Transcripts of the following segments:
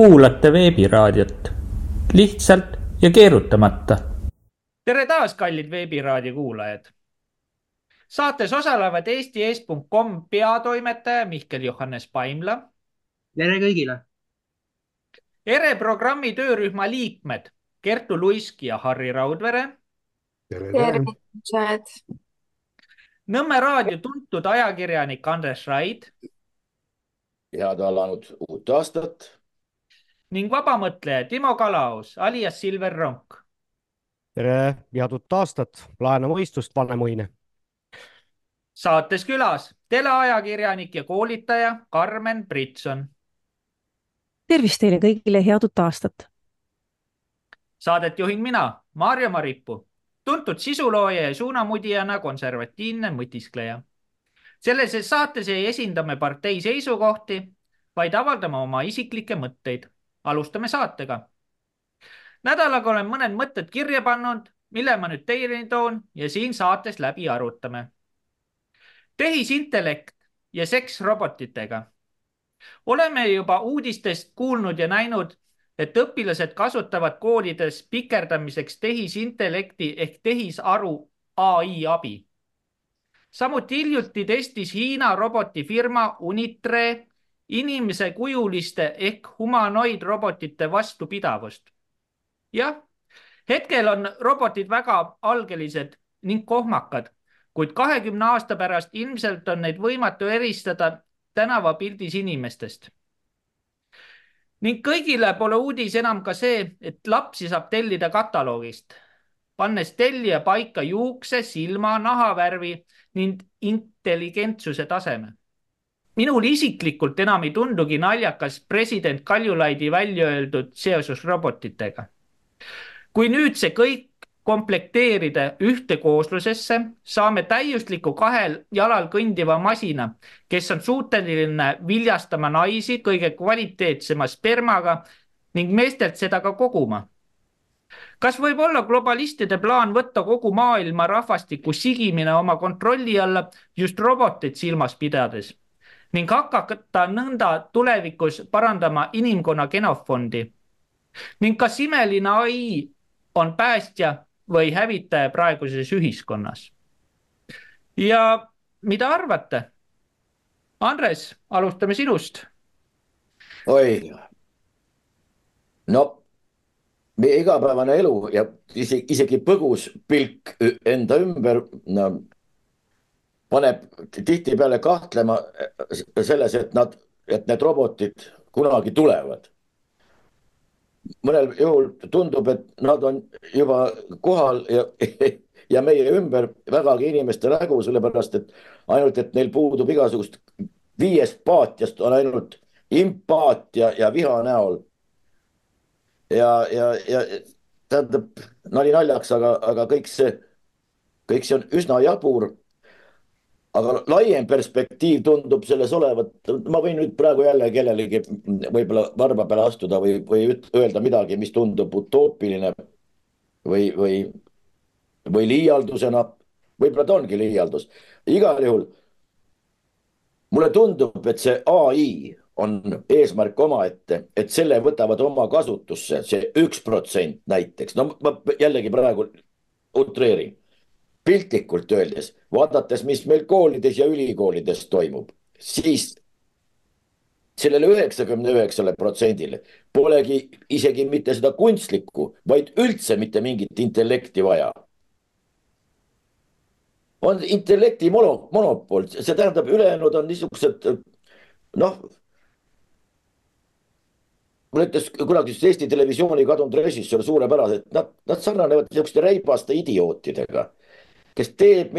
kuulate veebiraadiot lihtsalt ja keerutamata. tere taas, kallid veebiraadio kuulajad. saates osalevad eesti.com peatoimetaja Mihkel Johannes Paimla. tere kõigile. ERE programmi töörühma liikmed Kertu Luisk ja Harri Raudvere. tere, tere. Nõmme raadio tuntud ajakirjanik Andres Raid. head alanud uut aastat ning vabamõtleja Timo Kalaus alias Silver Ronk. tere ja uut aastat, laena mõistust, vanemuine. saates külas teleajakirjanik ja koolitaja Karmen Britson. tervist teile kõigile, head uut aastat. Saadet juhin mina, Maarja Maripuu, tuntud sisulooja ja suunamudijana konservatiivne mõtiskleja. selles saates ei esinda me partei seisukohti, vaid avaldame oma isiklikke mõtteid alustame saatega. nädalaga olen mõned mõtted kirja pannud, mille ma nüüd teieni toon ja siin saates läbi arutame. tehisintellekt ja seks robotitega. oleme juba uudistest kuulnud ja näinud, et õpilased kasutavad koolides pikerdamiseks tehisintellekti ehk tehisaru ai abi. samuti hiljuti testis Hiina robotifirma Unitre inimese kujuliste ehk humanoidrobotite vastupidavust. jah, hetkel on robotid väga algelised ning kohmakad, kuid kahekümne aasta pärast ilmselt on neid võimatu eristada tänavapildis inimestest. ning kõigile pole uudis enam ka see, et lapsi saab tellida kataloogist, pannes tellija paika juukse, silma, nahavärvi ning intelligentsuse taseme minul isiklikult enam ei tundugi naljakas president Kaljulaidi välja öeldud seoses robotitega. kui nüüd see kõik komplekteerida ühte kooslusesse, saame täiusliku kahel jalal kõndiva masina, kes on suuteline viljastama naisi kõige kvaliteetsema spermaga ning meestelt seda ka koguma. kas võib olla globalistide plaan võtta kogu maailma rahvastiku sigimine oma kontrolli alla just roboteid silmas pidades? Ning hakata nõnda tulevikus parandama inimkonna genofondi. ning kas imeline ai on päästja või hävitaja praeguses ühiskonnas? ja mida arvate? Andres, alustame sinust. oi, no meie igapäevane elu ja isegi, isegi põgus pilk enda ümber no, paneb tihtipeale kahtlema selles, et nad, et need robotid kunagi tulevad. mõnel juhul tundub, et nad on juba kohal ja, ja meie ümber vägagi inimeste nägu, sellepärast et ainult, et neil puudub igasugust viiest paatiast on ainult impaatia ja viha näol. ja, ja, ja tähendab nali naljaks, aga, aga kõik see, kõik see on üsna jabur aga laiem perspektiiv tundub selles olevat, ma võin nüüd praegu jälle kellelegi võib-olla varba peale astuda või, või öelda midagi, mis tundub utoopiline või, või, või liialdusena. võib-olla ta ongi liialdus, igal juhul. mulle tundub, et see ai on eesmärk omaette, et selle võtavad oma kasutusse, see üks protsent näiteks, no ma jällegi praegu utreerin piltlikult öeldes, vaadates, mis meil koolides ja ülikoolides toimub, siis sellele üheksakümne üheksale protsendile polegi isegi mitte seda kunstlikku, vaid üldse mitte mingit intellekti vaja. on intellekti mono, monopol, see tähendab, ülejäänud on niisugused noh. mulle ütles kunagi üks Eesti Televisiooni kadunud režissöör suurepäraselt, nad, nad sarnanevad niisuguste reibaste idiootidega kes teeb,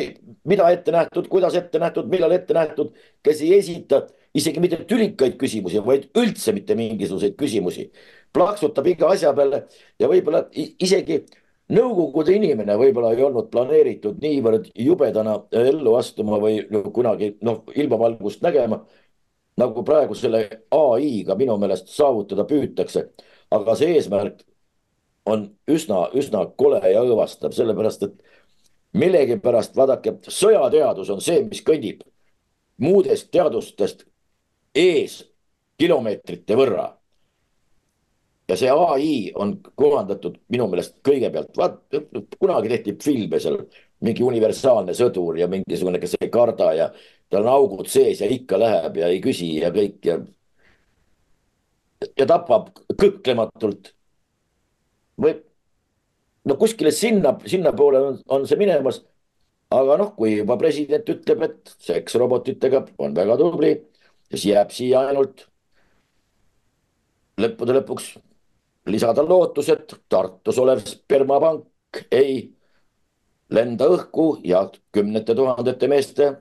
mida ette nähtud, kuidas ette nähtud, millal ette nähtud, kes ei esita isegi mitte tülikaid küsimusi, vaid üldse mitte mingisuguseid küsimusi. plaksutab iga asja peale ja võib-olla isegi nõukogude inimene võib-olla ei olnud planeeritud niivõrd jubedana ellu astuma või kunagi noh, ilmavalgust nägema. nagu praegu selle ai-ga minu meelest saavutada püütakse, aga see eesmärk on üsna, üsna kole ja õõvastav, sellepärast et millegipärast vaadake, sõjateadus on see, mis kõnnib muudest teadustest ees kilomeetrite võrra. ja see ai on kohandatud minu meelest kõigepealt, vaat kunagi tehti filme seal, mingi universaalne sõdur ja mingisugune, kes ei karda ja tal on augud sees ja ikka läheb ja ei küsi ja kõik ja. ja tapab kõhklematult. või no kuskile sinna, sinnapoole on, on see minemas. aga noh, kui juba president ütleb, et seks robotitega on väga tubli, siis jääb siia ainult lõppude lõpuks lisada lootus, et Tartus olev spermapank ei lenda õhku ja kümnete tuhandete meeste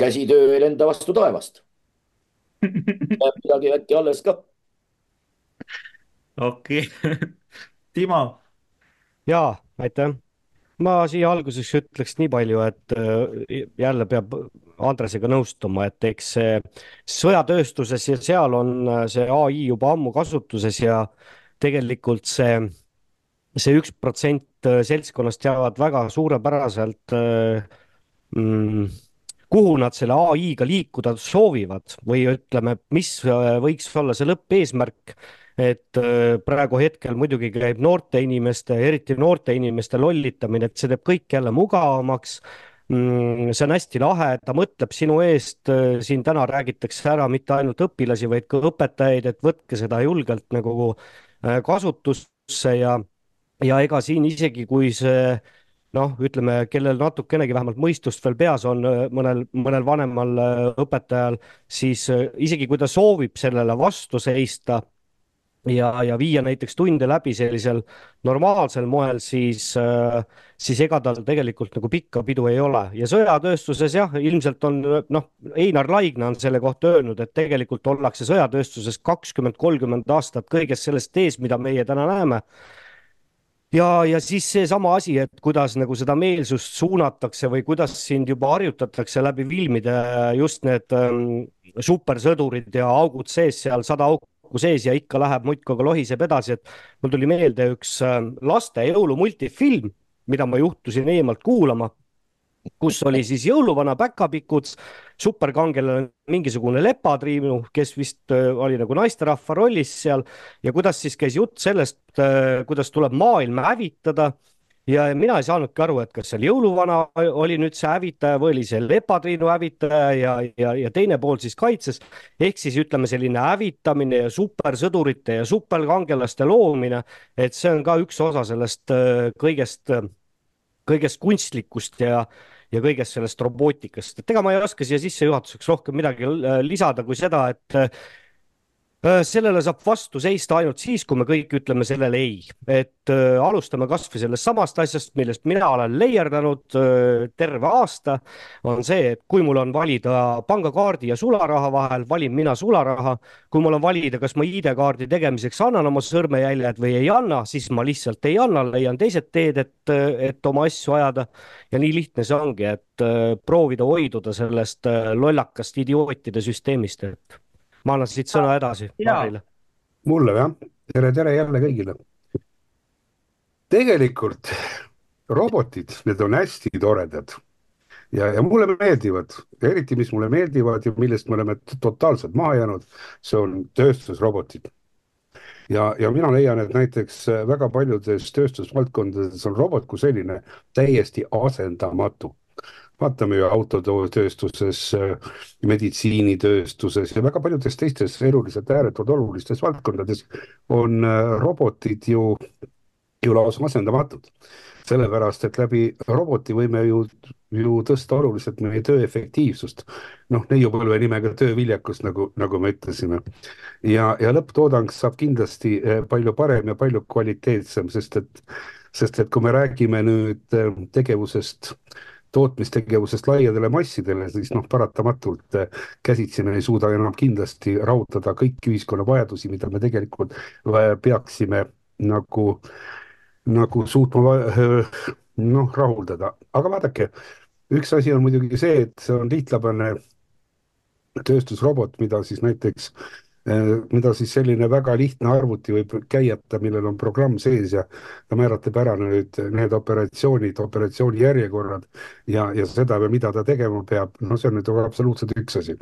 käsitöö ei lenda vastu taevast. midagi äkki alles ka. okei okay. Timo. Ja aitäh. ma siia alguseks ütleks nii palju, et äh, jälle peab Andresega nõustuma, et eks see sõjatööstuses ja seal on äh, see ai juba ammu kasutuses ja tegelikult see, see üks protsent äh, seltskonnast teavad väga suurepäraselt mm, kuhu nad selle ai-ga liikuda soovivad või ütleme, mis võiks olla see lõppeesmärk. Et praegu hetkel muidugi käib noorte inimeste, eriti noorte inimeste lollitamine, et see teeb kõik jälle mugavamaks. Mm, see on hästi lahe, ta mõtleb sinu eest, äh, siin täna räägitakse ära mitte ainult õpilasi, vaid ka õpetajaid, et võtke seda julgelt nagu äh, kasutusse ja, ja ega siin isegi, kui see noh, ütleme, kellel natukenegi vähemalt mõistust veel peas on äh, mõnel, mõnel vanemal õpetajal, siis isegi kui ta soovib sellele vastu seista ja, ja viia näiteks tunde läbi sellisel normaalsel moel, siis, äh, siis ega tal tegelikult nagu pikka pidu ei ole. Ja sõjatööstuses jah, ilmselt on noh, Einar Laigna on selle kohta öelnud, et tegelikult ollakse sõjatööstuses kakskümmend, kolmkümmend aastat kõigest sellest ees, mida meie täna näeme. Ja, ja siis seesama asi, et kuidas nagu seda meelsust suunatakse või kuidas sind juba harjutatakse läbi filmide just need ähm, supersõdurid ja augud sees seal, sada auku auku sees ja ikka läheb muudkui lohiseb edasi, et mul tuli meelde üks äh, laste jõulumultifilm, mida ma juhtusin eemalt kuulama kus oli siis jõuluvana päkapikud, superkangelane mingisugune lepatriinu, kes vist äh, oli nagu naisterahva rollis seal ja kuidas siis käis jutt sellest, äh, kuidas tuleb maailma hävitada ja mina ei saanudki aru, et kas seal jõuluvana oli nüüd see hävitaja või oli see lepatriinu hävitaja ja, ja, ja teine pool siis kaitses. ehk siis ütleme, selline hävitamine ja supersõdurite ja superkangelaste loomine, et see on ka üks osa sellest äh, kõigest, kõigest kunstlikust ja ja kõigest sellest robootikast, et ega ma ei oska siia sissejuhatuseks rohkem midagi äh, lisada kui seda, et Äh, sellele saab vastu seista ainult siis, kui me kõik ütleme sellele ei, et äh, alustame kasvõi sellest samast asjast, millest mina olen leierdanud äh, terve aasta, on see, et kui mul on valida pangakaardi ja sularaha vahel, valin mina sularaha. kui mul on valida, kas ma ID-kaardi tegemiseks annan oma sõrmejäljed või ei anna, siis ma lihtsalt ei anna, leian teised teed, et, et oma asju ajada. ja nii lihtne see ongi, et äh, proovida hoiduda sellest äh, lollakast idiootide süsteemist, et ma annan siit sõna edasi Marrile. mulle jah, tere, tere jälle kõigile. tegelikult robotid, need on hästi toredad ja, ja mulle meeldivad, eriti mis mulle meeldivad ja millest me oleme totaalselt maha jäänud, see on tööstusrobotid. ja, ja mina leian, et näiteks väga paljudes tööstusvaldkondades on robot kui selline täiesti asendamatu vaatame ju autotööstuses, meditsiinitööstuses ja väga paljudes teistes eluliselt ääretult olulistes valdkondades on äh, robotid ju, ju lausa asendamatud. sellepärast, et läbi roboti võime ju, ju tõsta oluliselt meie töö efektiivsust. noh, neiupõlve nimega tööviljakust, nagu, nagu me ütlesime. ja, ja lõpptoodang saab kindlasti äh, palju parem ja palju kvaliteetsem, sest et, sest et kui me räägime nüüd äh, tegevusest tootmistegevusest laiadele massidele, siis noh, paratamatult äh, käsitsi me ei suuda enam kindlasti rahuldada kõiki ühiskonna vajadusi, mida me tegelikult äh, peaksime nagu, nagu suutma äh, noh, rahuldada, aga vaadake, üks asi on muidugi see, et see on lihtlabane tööstusrobot, mida siis näiteks mida siis selline väga lihtne arvuti võib käiata, millel on programm sees ja ta määratleb ära nüüd need operatsioonid, operatsiooni järjekorrad ja, ja seda, mida ta tegema peab, no see on nüüd absoluutselt üks asi.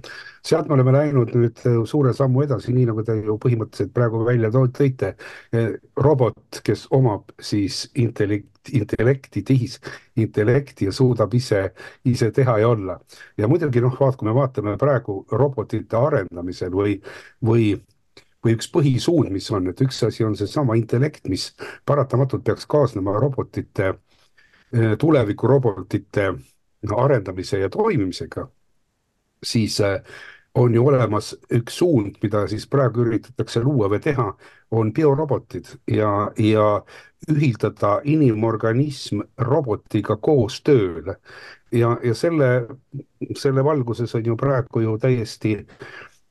sealt me oleme läinud nüüd suure sammu edasi, nii nagu te ju põhimõtteliselt praegu välja tõite, robot, kes omab siis intellekt, intellekti, tehisintellekti ja suudab ise, ise teha ja olla. ja muidugi noh, vaat kui me vaatame praegu robotite arendamisel või, või või üks põhisuund, mis on, et üks asi on seesama intellekt, mis paratamatult peaks kaasnema robotite, eh, tulevikurobotite arendamise ja toimimisega, siis eh, on ju olemas üks suund, mida siis praegu üritatakse luua või teha, on biorobotid ja, ja ühildada inimorganism robotiga koos tööle. ja, ja selle, selle valguses on ju praegu ju täiesti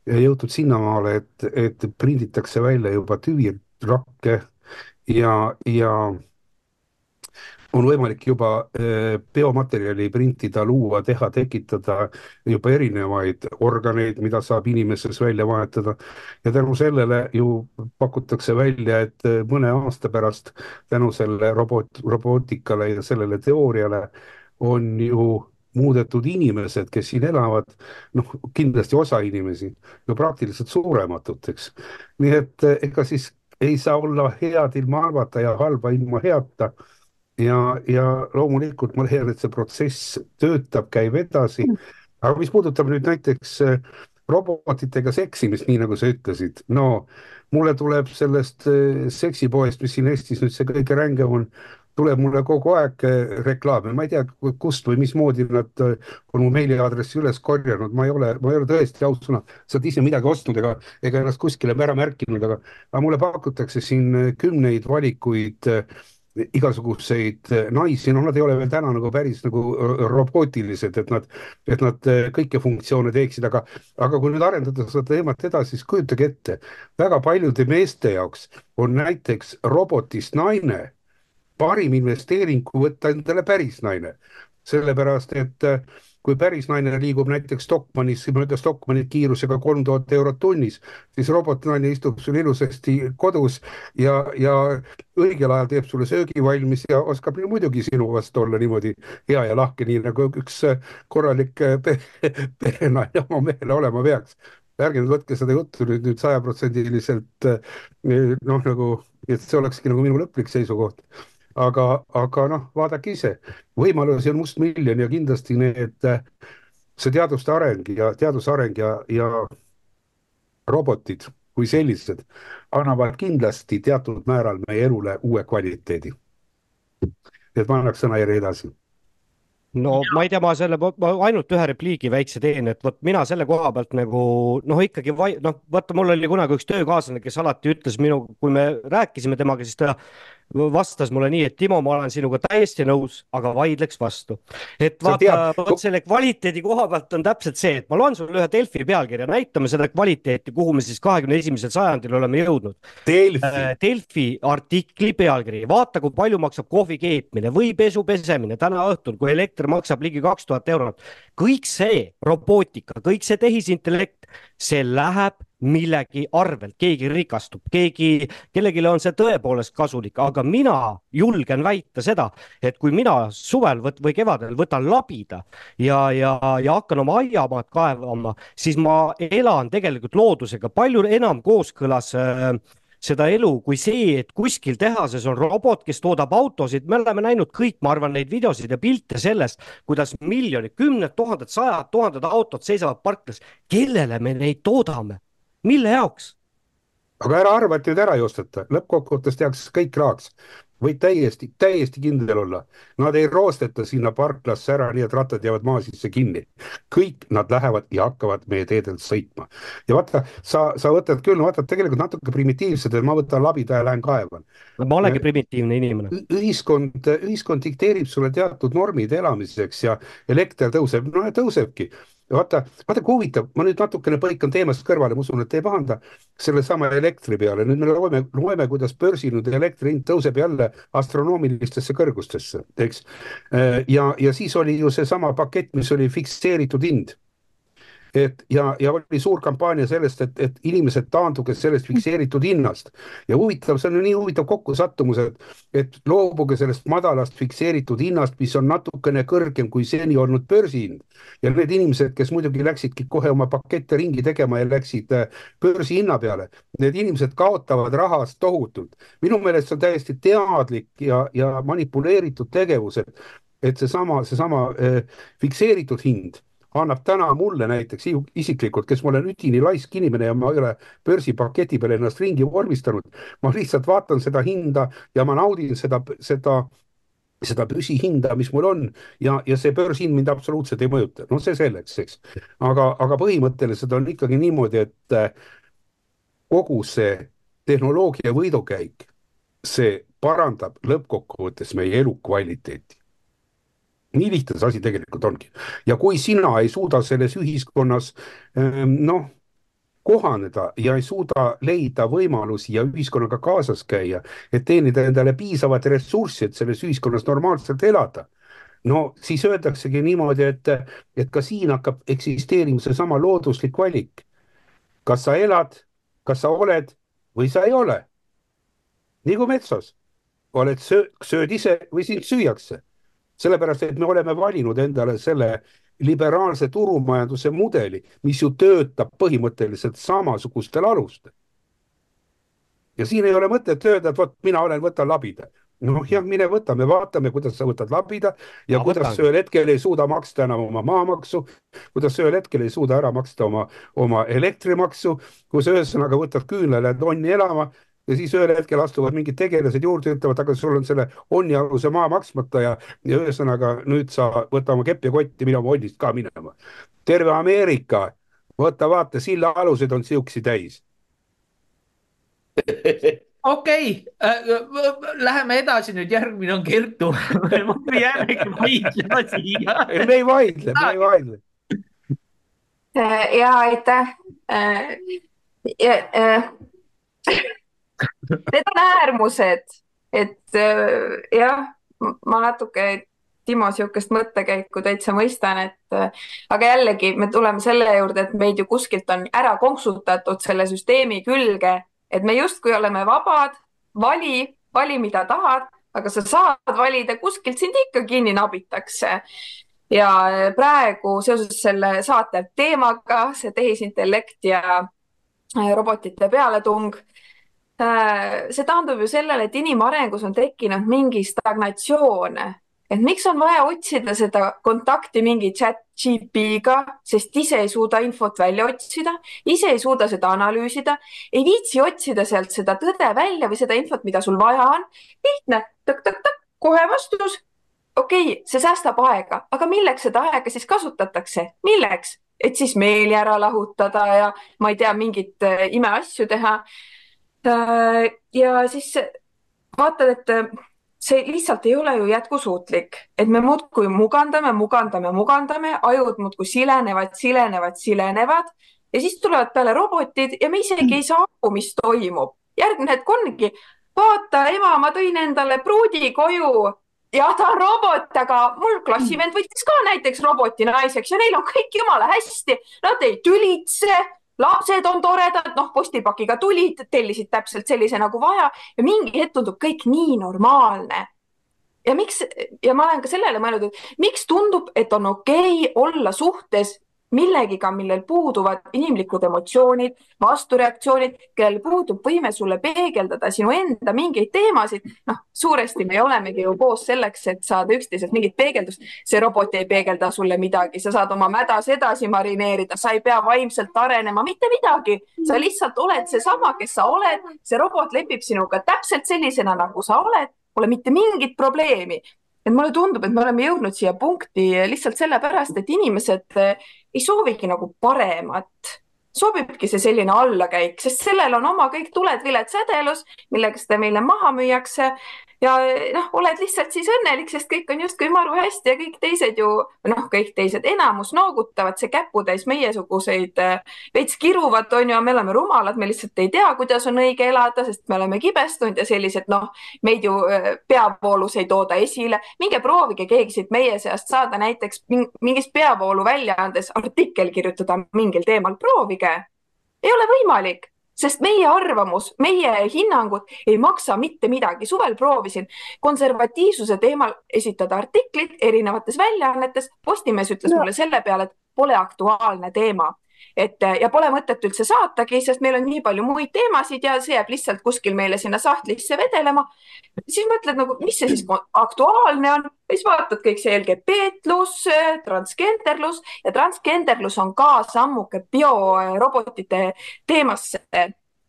jõutud sinnamaale, et, et prinditakse välja juba tüvirakke ja, ja on võimalik juba eh, biomaterjali printida, luua, teha, tekitada juba erinevaid organeid, mida saab inimeses välja vahetada. ja tänu sellele ju pakutakse välja, et eh, mõne aasta pärast tänu selle robot, robootikale ja sellele teooriale on ju muudetud inimesed, kes siin elavad, noh, kindlasti osa inimesi ju praktiliselt surematuteks. nii et eh, ega siis ei saa olla head ilma halvata ja halba ilma heata ja, ja loomulikult ma leian, et see protsess töötab, käib edasi. aga mis puudutab nüüd näiteks äh, robotitega seksimist, nii nagu sa ütlesid, no mulle tuleb sellest äh, seksipoest, mis siin Eestis nüüd see kõige rängem on, tuleb mulle kogu aeg äh, reklaame, ma ei tea, kust või mismoodi nad on mu meiliaadressi üles korjanud, ma ei ole, ma ei ole tõesti ausõna, sa oled ise midagi ostnud ega, ega ennast kuskile ära märkinud, aga, aga mulle pakutakse siin kümneid valikuid äh, igasuguseid eh, naisi, noh, nad ei ole veel täna nagu päris nagu robootilised, et nad, et nad eh, kõiki funktsioone teeksid, aga, aga kui nüüd arendada seda teemat edasi, siis kujutage ette, väga paljude meeste jaoks on näiteks robotist naine parim investeering, kui võtta endale päris naine, sellepärast et äh, kui päris naine liigub näiteks Stockmannis, mööda Stockmannit kiirusega kolm tuhat eurot tunnis, siis robotnaine istub sul ilusasti kodus ja, ja õigel ajal teeb sulle söögi valmis ja oskab muidugi sinu vastu olla niimoodi hea ja lahke, nii nagu üks korralik perenaine oma mehele olema peaks. Ärge nüüd võtke seda juttu nüüd, nüüd sajaprotsendiliselt noh, nagu, et see olekski nagu minu lõplik seisukoht aga, aga noh, vaadake ise, võimalusi on mustmiljon ja kindlasti need, see teaduste areng ja teaduse areng ja, ja robotid kui sellised annavad kindlasti teatud määral meie elule uue kvaliteedi. et ma annaks sõnajärje edasi no ma ei tea, ma selle, ma ainult ühe repliigi väikse teen, et vot mina selle koha pealt nagu noh, ikkagi vai-, noh, vaata, mul oli kunagi üks töökaaslane, kes alati ütles minu, kui me rääkisime temaga, siis ta vastas mulle nii, et Timo, ma olen sinuga täiesti nõus, aga vaidleks vastu. et vaata, vot selle kvaliteedi koha pealt on täpselt see, et ma loen sulle ühe Delfi pealkirja, näitame seda kvaliteeti, kuhu me siis kahekümne esimesel sajandil oleme jõudnud. Delfi. Äh, Delfi artikli pealkiri, vaata, kui palju maksab kohvi keetmine või pesu pesemine täna õhtul, kui elekter maksab ligi kaks tuhat eurot. kõik see robootika, kõik see tehisintellekt, see läheb millegi arvelt, keegi rikastub, keegi, kellelegi on see tõepoolest kasulik, aga mina julgen väita seda, et kui mina suvel võt, või kevadel võtan labida ja, ja, ja hakkan oma aiamaad kaevama, siis ma elan tegelikult loodusega palju enam kooskõlas äh, seda elu kui see, et kuskil tehases on robot, kes toodab autosid, me oleme näinud kõik, ma arvan, neid videosid ja pilte sellest, kuidas miljonid, kümned tuhanded, sajad tuhanded autod seisavad parklas. kellele me neid toodame? Mille jaoks? aga ära arva, et neid ära ei osteta, lõppkokkuvõttes tehakse kõik kraaks. võid täiesti, täiesti kindel olla, nad ei roosteta sinna parklasse ära, nii et rattad jäävad maa sisse kinni. kõik nad lähevad ja hakkavad meie teedel sõitma. ja vaata, sa, sa võtad küll, vaata tegelikult natuke primitiivsed, et ma võtan labida ja lähen kaevan. ma olengi primitiivne inimene. ühiskond, ühiskond dikteerib sulle teatud normid elamiseks ja elekter tõuseb, no tõusebki vaata, vaata kui huvitav, ma nüüd natukene põikan teemast kõrvale, ma usun, et ei pahanda sellesama elektri peale, nüüd me loeme, loeme, kuidas börsil nüüd elektri hind tõuseb jälle astronoomilistesse kõrgustesse, eks. ja, ja siis oli ju seesama pakett, mis oli fikseeritud hind et ja, ja oli suur kampaania sellest, et, et inimesed taanduge sellest fikseeritud hinnast ja huvitav, see on nii huvitav kokkusattumus, et, et loobuge sellest madalast fikseeritud hinnast, mis on natukene kõrgem kui seni olnud börsihind. ja need inimesed, kes muidugi läksidki kohe oma pakette ringi tegema ja läksid äh, börsihinna peale, need inimesed kaotavad rahast tohutult. minu meelest see on täiesti teadlik ja, ja manipuleeritud tegevus, et et seesama, seesama eh, fikseeritud hind annab täna mulle näiteks isiklikult, kes ma olen üdini laisk inimene ja ma ei ole börsipaketi peale ennast ringi vormistanud, ma lihtsalt vaatan seda hinda ja ma naudin seda, seda seda püsihinda, mis mul on ja, ja see börsihind mind absoluutselt ei mõjuta, no see selleks, eks. aga, aga põhimõtteliselt on ikkagi niimoodi, et eh, kogu see tehnoloogia võidukäik, see parandab lõppkokkuvõttes meie elukvaliteeti nii lihtne see asi tegelikult ongi. ja kui sina ei suuda selles ühiskonnas ehm, noh, kohaneda ja ei suuda leida võimalusi ja ühiskonnaga kaasas käia, et teenida endale piisavat ressurssi, et selles ühiskonnas normaalselt elada no siis öeldaksegi niimoodi, et, et ka siin hakkab eksisteerima seesama looduslik valik. kas sa elad, kas sa oled või sa ei ole. kui metsas, oled söö, sööd ise või sind süüakse sellepärast et me oleme valinud endale selle liberaalse turumajanduse mudeli, mis ju töötab põhimõtteliselt samasugustel alustel. ja siin ei ole mõtet öelda, et vot mina olen, võtan labida. noh jah, mine võta, me vaatame, kuidas sa võtad labida ja Ma kuidas sa ühel hetkel ei suuda maksta enam oma maamaksu, kuidas sa ühel hetkel ei suuda ära maksta oma, oma elektrimaksu, kui sa ühesõnaga võtad küünlale tonni elama ja siis ühel hetkel astuvad mingid tegelased juurde, ütlevad, aga sul on selle onni aluse maa maksmata ja, ja ühesõnaga nüüd sa võta oma kepp ja kotti, mine oma onnist ka minema. terve Ameerika, võta vaata, sillaalused on siuksi täis okei okay. äh,, läheme edasi nüüd, järgmine on Kertu me jäämegi vaidlema siia. me ei vaidle, me ei vaidle. ja aitäh äh,. Ja, äh, Need on äärmused, et äh, jah, ma natuke Timo niisugust mõttekäiku täitsa mõistan, et äh, aga jällegi me tuleme selle juurde, et meid ju kuskilt on ära konksutatud selle süsteemi külge, et me justkui oleme vabad, vali, vali, mida tahad, aga sa saad valida, kuskilt sind ikka kinni nabitakse. ja praegu seoses selle saate teemaga, see tehisintellekt ja äh, robotite pealetung see taandub ju sellele, et inimarengus on tekkinud mingi stagnatsioon, et miks on vaja otsida seda kontakti mingi chat GP-ga, sest ise ei suuda infot välja otsida, ise ei suuda seda analüüsida, ei viitsi otsida sealt seda tõde välja või seda infot, mida sul vaja on. lihtne, tõk-tõk-tõk, kohe vastus. okei okay,, see säästab aega, aga milleks seda aega siis kasutatakse, milleks? et siis meeli ära lahutada ja ma ei tea, mingeid äh, imeasju teha Äh, ja siis vaatad, et äh, see lihtsalt ei ole ju jätkusuutlik, et me muudkui mugandame, mugandame, mugandame, ajud muudkui silenevad, silenevad, silenevad ja siis tulevad peale robotid ja me isegi ei saa aru, mis toimub. järgmine hetk ongi, vaata, ema, ma tõin endale pruudi koju ja ta on robot, aga mul klassivend võttis ka näiteks roboti naiseks ja neil on kõik jumala hästi, nad ei tülitse lapsed on toredad, noh, postipakiga tulid, tellisid täpselt sellise nagu vaja ja mingi hetk tundub kõik nii normaalne. ja miks ja ma olen ka sellele mõelnud, et miks tundub, et on okei okay olla suhtes millegiga, millel puuduvad inimlikud emotsioonid, vastureaktsioonid, kellel puudub võime sulle peegeldada sinu enda mingeid teemasid. noh, suuresti me olemegi ju koos selleks, et saada üksteiselt mingit peegeldust. see robot ei peegelda sulle midagi, sa saad oma mädas edasi marineerida, sa ei pea vaimselt arenema, mitte midagi. sa lihtsalt oled seesama, kes sa oled, see robot lepib sinuga täpselt sellisena, nagu sa oled, pole mitte mingit probleemi et mulle tundub, et me oleme jõudnud siia punkti lihtsalt sellepärast, et inimesed ei soovigi nagu paremat, sobibki see selline allakäik, sest sellel on oma kõik tuled-viled sädelus, millega seda meile maha müüakse ja noh, oled lihtsalt siis õnnelik, sest kõik on justkui maru hästi ja kõik teised ju, noh, kõik teised, enamus noogutavad, see käputäis meiesuguseid äh, veits kiruvad, on ju, me oleme rumalad, me lihtsalt ei tea, kuidas on õige elada, sest me oleme kibestunud ja sellised, noh, meid ju äh, peavoolus ei tooda esile. minge proovige keegi siit meie seast saada näiteks mingis peavoolu väljaandes artikkel kirjutada mingil teemal, proovige. ei ole võimalik sest meie arvamus, meie hinnangud ei maksa mitte midagi. suvel proovisin konservatiivsuse teemal esitada artiklit erinevates väljaannetes. Postimees ütles no. mulle selle peale, et pole aktuaalne teema et äh, ja pole mõtet üldse saatagi, sest meil on nii palju muid teemasid ja see jääb lihtsalt kuskil meile sinna sahtlisse vedelema. siis mõtled nagu, mis see siis aktuaalne on, siis vaatad kõik see LGBT-lus, transgenderlus ja transgenderlus on ka sammuke biorobotite teemasse.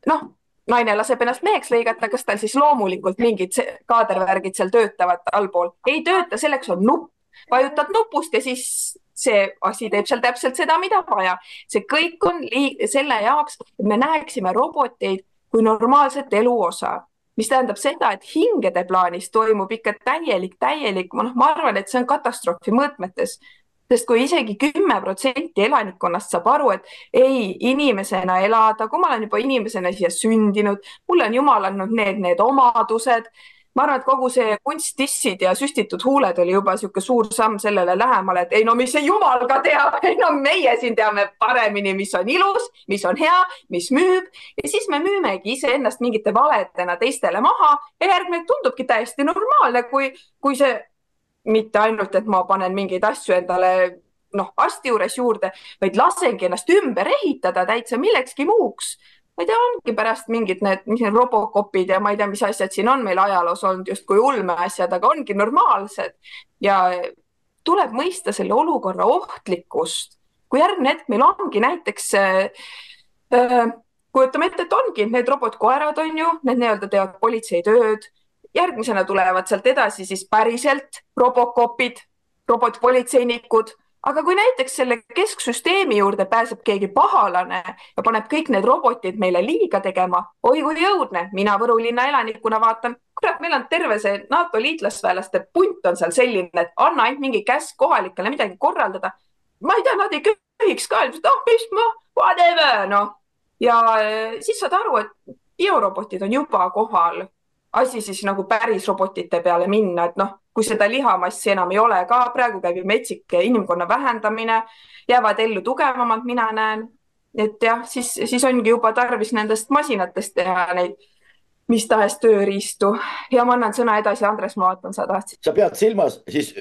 noh, naine laseb ennast meheks lõigata, kas tal siis loomulikult mingid kaadervärgid seal töötavad allpool? ei tööta, selleks on nupp, vajutad nupust ja siis see asi teeb seal täpselt seda, mida vaja. see kõik on selle jaoks, et me näeksime roboteid kui normaalset elu osa, mis tähendab seda, et hingede plaanis toimub ikka täielik, täielik, noh, ma arvan, et see on katastroofi mõõtmetes sest kui isegi kümme protsenti elanikkonnast saab aru, et ei, inimesena elada, kui ma olen juba inimesena siia sündinud, mulle on jumal andnud need, need omadused ma arvan, et kogu see kunsttissid ja süstitud huuled oli juba niisugune suur samm sellele lähemale, et ei no mis see jumal ka teab, ei no meie siin teame paremini, mis on ilus, mis on hea, mis müüb. Ja siis me müümegi iseennast mingite valedena teistele maha ja järgmine tundubki täiesti normaalne, kui, kui see mitte ainult, et ma panen mingeid asju endale noh, arsti juures juurde, vaid lasengi ennast ümber ehitada täitsa millekski muuks ma ei tea, ongi pärast mingid need, mis need Robocopid ja ma ei tea, mis asjad siin on meil ajaloos olnud justkui ulmeasjad, aga ongi normaalsed ja tuleb mõista selle olukorra ohtlikkust. kui järgmine hetk meil ongi näiteks äh, äh, kujutame ette, et ongi need robotkoerad on ju, need nii-öelda teevad politseitööd. järgmisena tulevad sealt edasi siis päriselt robocopid, robotpolitseinikud aga kui näiteks selle kesksüsteemi juurde pääseb keegi pahalane ja paneb kõik need robotid meile liiga tegema, oi kui õudne, mina Võru linna elanikuna vaatan, kurat, meil on terve see NATO liitlasväelaste punt on seal selline, et anna ainult mingi käsk kohalikele midagi korraldada. ma ei tea, nad ei köhiks ka, et ah, mis ma, whatever, noh. ja eh, siis saad aru, et biorobotid on juba kohal asi siis nagu päris robotite peale minna, et noh, kui seda lihamassi enam ei ole ka, praegu käib ju metsik inimkonna vähendamine, jäävad ellu tugevamad, mina näen. et jah, siis, siis ongi juba tarvis nendest masinatest teha neid mis tahes tööriistu ja ma annan sõna edasi, Andres, ma vaatan, sa tahtsid. sa pead silmas siis,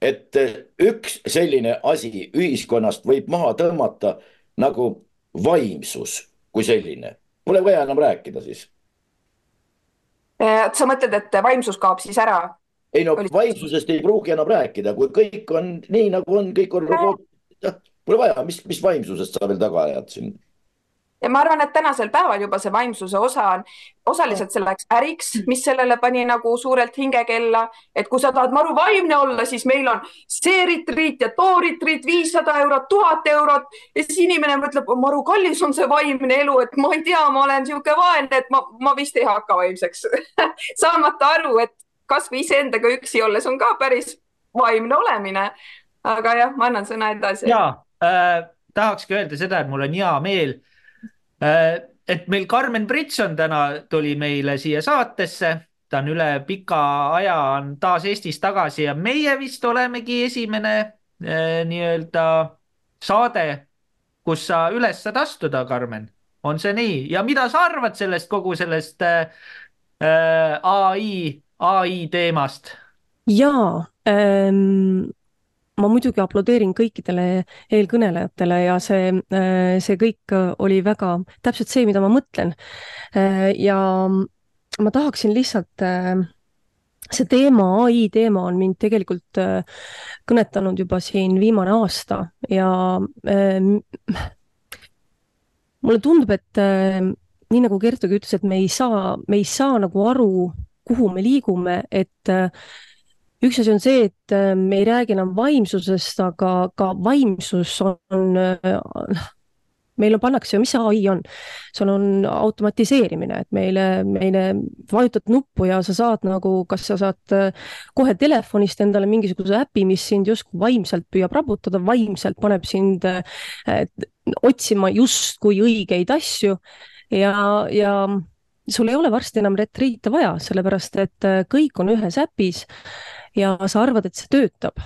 et üks selline asi ühiskonnast võib maha tõmmata nagu vaimsus kui selline. Pole vaja enam rääkida siis Äh, sa mõtled, et vaimsus kaob siis ära? Ei no vaimsusest ei pruugi enam rääkida, kui kõik on nii nagu on, kõik on robot, pole vaja, mis, mis vaimsusest sa veel taga ajad siin? Ja ma arvan, et tänasel päeval juba see vaimsuse osa on osaliselt selleks äriks, mis sellele pani nagu suurelt hingekella, et kui sa tahad maru vaimne olla, siis meil on see ritriit ja too ritriit, viissada eurot, tuhat eurot. Ja siis inimene mõtleb, maru kallis on see vaimne elu, et ma ei tea, ma olen niisugune vaene, et ma, ma vist ei hakka vaimseks. Saamata aru, et kasvõi iseendaga üksi olles on ka päris vaimne olemine. aga jah, ma annan sõna edasi. ja äh, tahakski öelda seda, et mul on hea meel Äh, et meil Karmen Britson täna tuli meile siia saatesse, ta on üle pika aja on taas Eestis tagasi ja meie vist olemegi esimene äh, nii-öelda saade, kus sa üles saad astuda, Karmen. on see nii ja mida sa arvad sellest kogu sellest äh, äh ai, ai teemast? jaa ähm, ma muidugi aplodeerin kõikidele eelkõnelejatele ja see, äh, see kõik oli väga täpselt see, mida ma mõtlen. Äh, ja ma tahaksin lihtsalt äh, see teema, ai teema on mind tegelikult kõnetanud juba siin viimane aasta ja mulle tundub, et nii nagu Kertugi ütles, et me ei saa, me ei saa nagu aru, kuhu me liigume, et üks asi on see, et äh, me ei räägi enam vaimsusest, aga ka vaimsus on, äh, meile pannakse ju, mis see ai on? sul on automatiseerimine, et meile, meile vajutad nuppu ja sa saad nagu, kas sa saad äh, kohe telefonist endale mingisuguse äpi, mis sind justkui vaimselt püüab raputada, vaimselt paneb sind äh, otsima justkui õigeid asju ja, ja sul ei ole varsti enam retriite vaja, sellepärast et äh, kõik on ühes äpis ja sa arvad, et see töötab.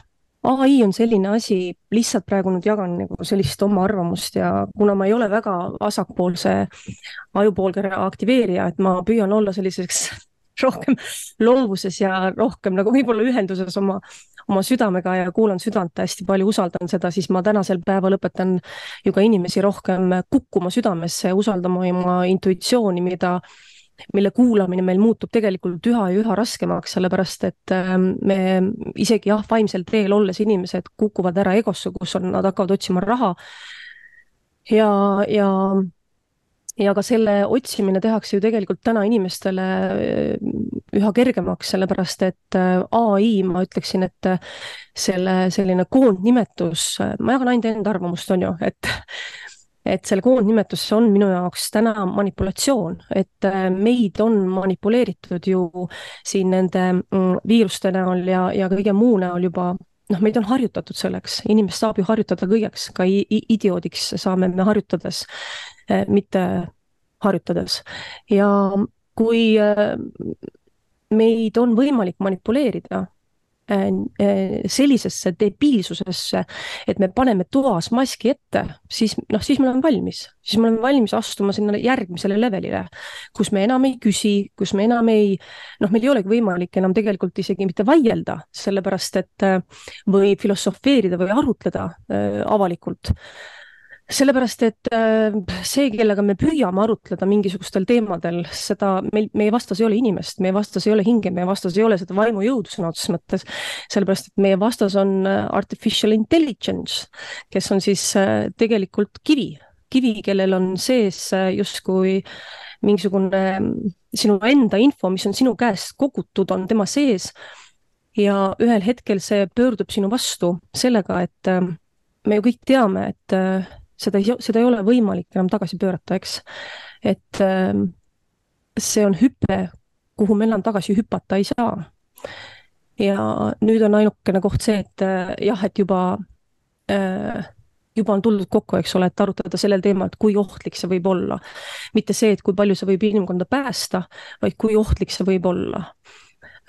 Ai on selline asi, lihtsalt praegu nüüd jagan nagu sellist oma arvamust ja kuna ma ei ole väga vasakpoolse ajupoolkera aktiveerija, et ma püüan olla selliseks rohkem loovuses ja rohkem nagu võib-olla ühenduses oma, oma südamega ja kuulan südant hästi palju, usaldan seda, siis ma tänasel päeval õpetan ju ka inimesi rohkem kukkuma südamesse ja usaldama oma intuitsiooni, mida mille kuulamine meil muutub tegelikult üha ja üha raskemaks, sellepärast et ähm, me isegi jah, vaimsel teel olles inimesed kukuvad ära egosse, kus on, nad hakkavad otsima raha. ja, ja, ja ka selle otsimine tehakse ju tegelikult täna inimestele äh, üha kergemaks, sellepärast et äh, ai, ma ütleksin, et äh, selle selline koondnimetus, ma jagan ainult enda arvamust, on ju, et et selle koondnimetus on minu jaoks täna manipulatsioon, et meid on manipuleeritud ju siin nende mm, viiruste näol ja, ja kõige muu näol juba. Noh, meid on harjutatud selleks, inimest saab ju harjutada kõigeks, ka idioodiks saame me harjutades, mitte harjutades. ja kui äh, meid on võimalik manipuleerida Äh, äh, sellisesse debiilsusesse, et me paneme toas maski ette, siis noh, siis me oleme valmis, siis me oleme valmis astuma sinna järgmisele levelile, kus me enam ei küsi, kus me enam ei, noh, meil ei olegi võimalik enam tegelikult isegi mitte vaielda, sellepärast et äh, või filosofeerida või arutleda äh, avalikult sellepärast, et äh, see, kellega me püüame arutleda mingisugustel teemadel, seda meil, meie vastas ei ole inimest, meie vastas ei ole hinge, meie vastas ei ole seda vaimujõudu sõna otseses mõttes. sellepärast, et meie vastas on äh, artificial intelligence, kes on siis äh, tegelikult kivi, kivi, kellel on sees justkui mingisugune sinu enda info, mis on sinu käest kogutud, on tema sees. ja ühel hetkel see pöördub sinu vastu sellega, et me ju kõik teame, et seda ei, seda ei ole võimalik enam tagasi pöörata, eks. et ähm, see on hüpe, kuhu me enam tagasi hüpata ei saa. ja nüüd on ainukene koht see, et äh, jah, et juba äh, juba on tuldud kokku, eks ole, et arutada sellel teemal, et kui ohtlik see võib olla. mitte see, et kui palju see võib inimkonda päästa, vaid kui ohtlik see võib olla.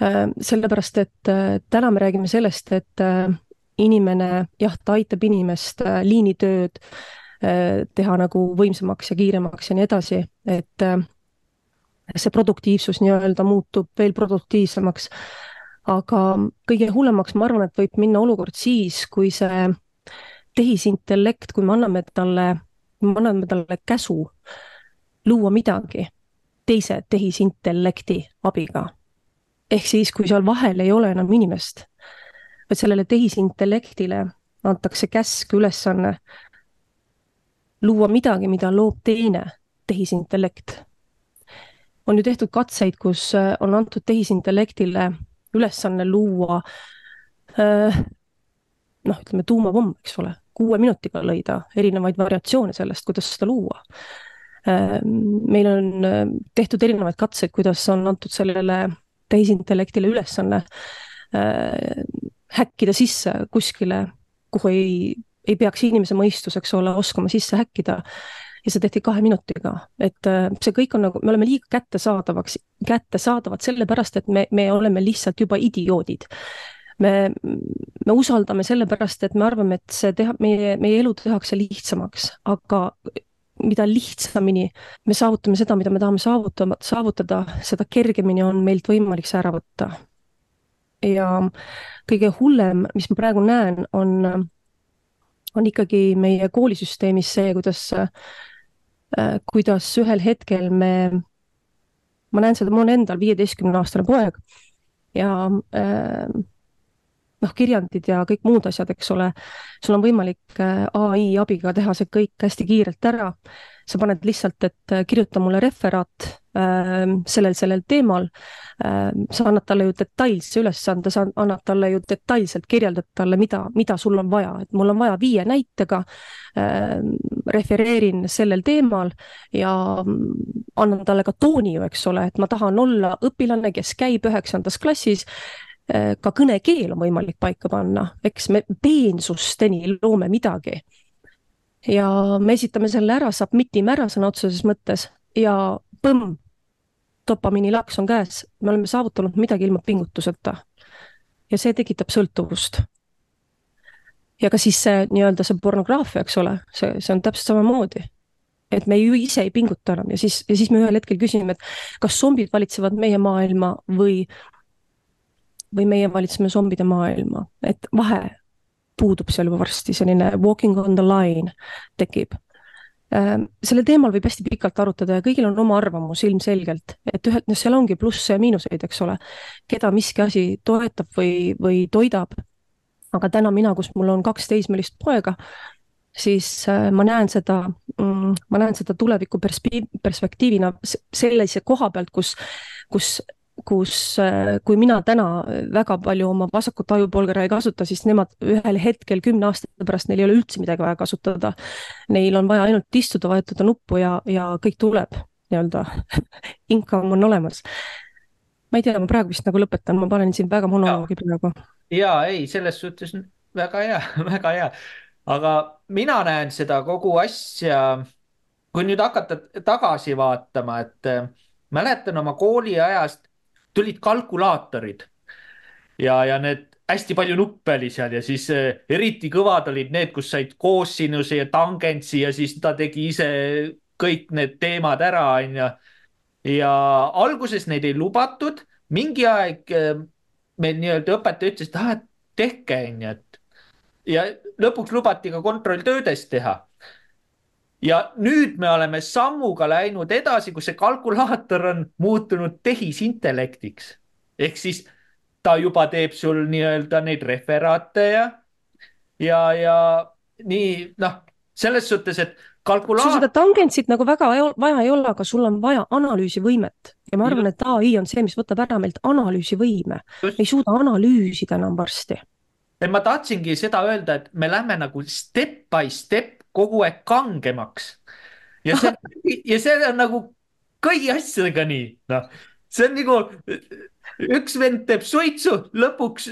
Äh, sellepärast, et täna me räägime sellest, et inimene, jah, ta aitab inimest liinitööd Äh, teha nagu võimsamaks ja kiiremaks ja nii edasi, et äh, see produktiivsus nii-öelda muutub veel produktiivsemaks. aga kõige hullemaks, ma arvan, et võib minna olukord siis, kui see tehisintellekt, kui me anname talle, me anname talle käsu luua midagi teise tehisintellekti abiga. ehk siis, kui seal vahel ei ole enam inimest, vaid sellele tehisintellektile antakse käsk, ülesanne luua midagi, mida loob teine tehisintellekt. on ju tehtud katseid, kus äh, on antud tehisintellektile ülesanne luua äh, noh, ütleme tuumapomm, eks ole, kuue minutiga lõi ta erinevaid variatsioone sellest, kuidas seda luua. Äh, meil on tehtud erinevaid katseid, kuidas on antud sellele tehisintellektile ülesanne häkkida sisse kuskile, kuhu ei ei peaks inimese mõistus, eks ole, oskama sisse häkkida. ja see tehti kahe minutiga, et äh, see kõik on nagu, me oleme liiga kättesaadavaks, kättesaadavad sellepärast, et me, me oleme lihtsalt juba idioodid me, me usaldame sellepärast, et me arvame, et see teha, meie, meie elu tehakse lihtsamaks, aga mida lihtsamini me saavutame seda, mida me tahame saavutada, saavutada, seda kergemini on meilt võimalik see ära võtta. Ja kõige hullem, mis ma praegu näen, on on ikkagi meie koolisüsteemis see, kuidas, äh, kuidas ühel hetkel me, ma näen seda, mul on endal viieteistkümne aastane poeg ja äh, noh, kirjandid ja kõik muud asjad, eks ole, sul on võimalik äh, ai abiga teha see kõik hästi kiirelt ära. sa paned lihtsalt, et kirjuta mulle referaat äh, sellel, sellel teemal äh,. sa annad talle ju detailse ülesande, sa annad talle ju detailselt, kirjeldad talle, mida, mida sul on vaja, et mul on vaja viie näitega äh,. refereerin sellel teemal ja annan talle ka tooni ju, eks ole, et ma tahan olla õpilane, kes käib üheksandas klassis Äh, ka kõnekeel on võimalik paika panna, eks me peensusteni loome midagi. ja me esitame selle ära, submit ime ära sõna otseses mõttes ja põmm, dopamiinilaks on käes, me oleme saavutanud midagi ilma pingutuseta. ja see tekitab sõltuvust. ja ka siis see nii-öelda see pornograafia, eks ole, see, see on täpselt samamoodi et me ju ise ei pinguta enam ja siis, ja siis me ühel hetkel küsime, et kas zombid valitsevad meie maailma või või meie valitseme zombide maailma, et vahe puudub seal juba varsti, selline walking on the line tekib. Ähm, sellel teemal võib hästi pikalt arutada ja kõigil on oma arvamus ilmselgelt, et ühed, noh, seal ongi plusse ja miinuseid, eks ole, keda miski asi toetab või, või toidab. aga täna mina, kus mul on kaks teismelist poega, siis äh, ma näen seda, mm, ma näen seda tuleviku perspektiivina sellise koha pealt, kus, kus kus, äh, kui mina täna väga palju oma vasakut ajupolgera ei kasuta, siis nemad ühel hetkel kümne aasta pärast, neil ei ole üldse midagi vaja kasutada. Neil on vaja ainult istuda, vajutada nuppu ja, ja kõik tuleb nii-öelda income on olemas. ma ei tea, ma praegu vist nagu lõpetan, ma panen siin väga monoloogi praegu. ja ei, selles suhtes väga hea väga hea. aga mina näen seda kogu asja, kui nüüd hakata tagasi vaatama, et äh, mäletan oma kooliajast tulid kalkulaatorid. Ja, ja need hästi palju nuppe oli seal ja siis äh, eriti kõvad olid need, kus said koosinuse ja tangentsi ja siis ta tegi ise kõik need teemad ära, onju. ja alguses neid ei lubatud, mingi aeg äh, meil nii-öelda õpetaja ütles, et ah, tehke, onju, et ja lõpuks lubati ka kontrolltöödest teha ja nüüd me oleme sammuga läinud edasi, kus see kalkulaator on muutunud tehisintellektiks. ehk siis ta juba teeb sul nii-öelda neid referaate ja, ja, ja nii noh, selles suhtes, et kalkulaator. sul seda tangentsit nagu väga vaja ei ole, aga sul on vaja analüüsivõimet ja ma arvan, et ai on see, mis võtab ära meilt analüüsivõime. me ei suuda analüüsida enam varsti. ma tahtsingi seda öelda, et me lähme nagu step by step kogu aeg kangemaks. ja see, ja see on nagu kõigi asjadega nii, noh, see on nagu üks vend teeb suitsu, lõpuks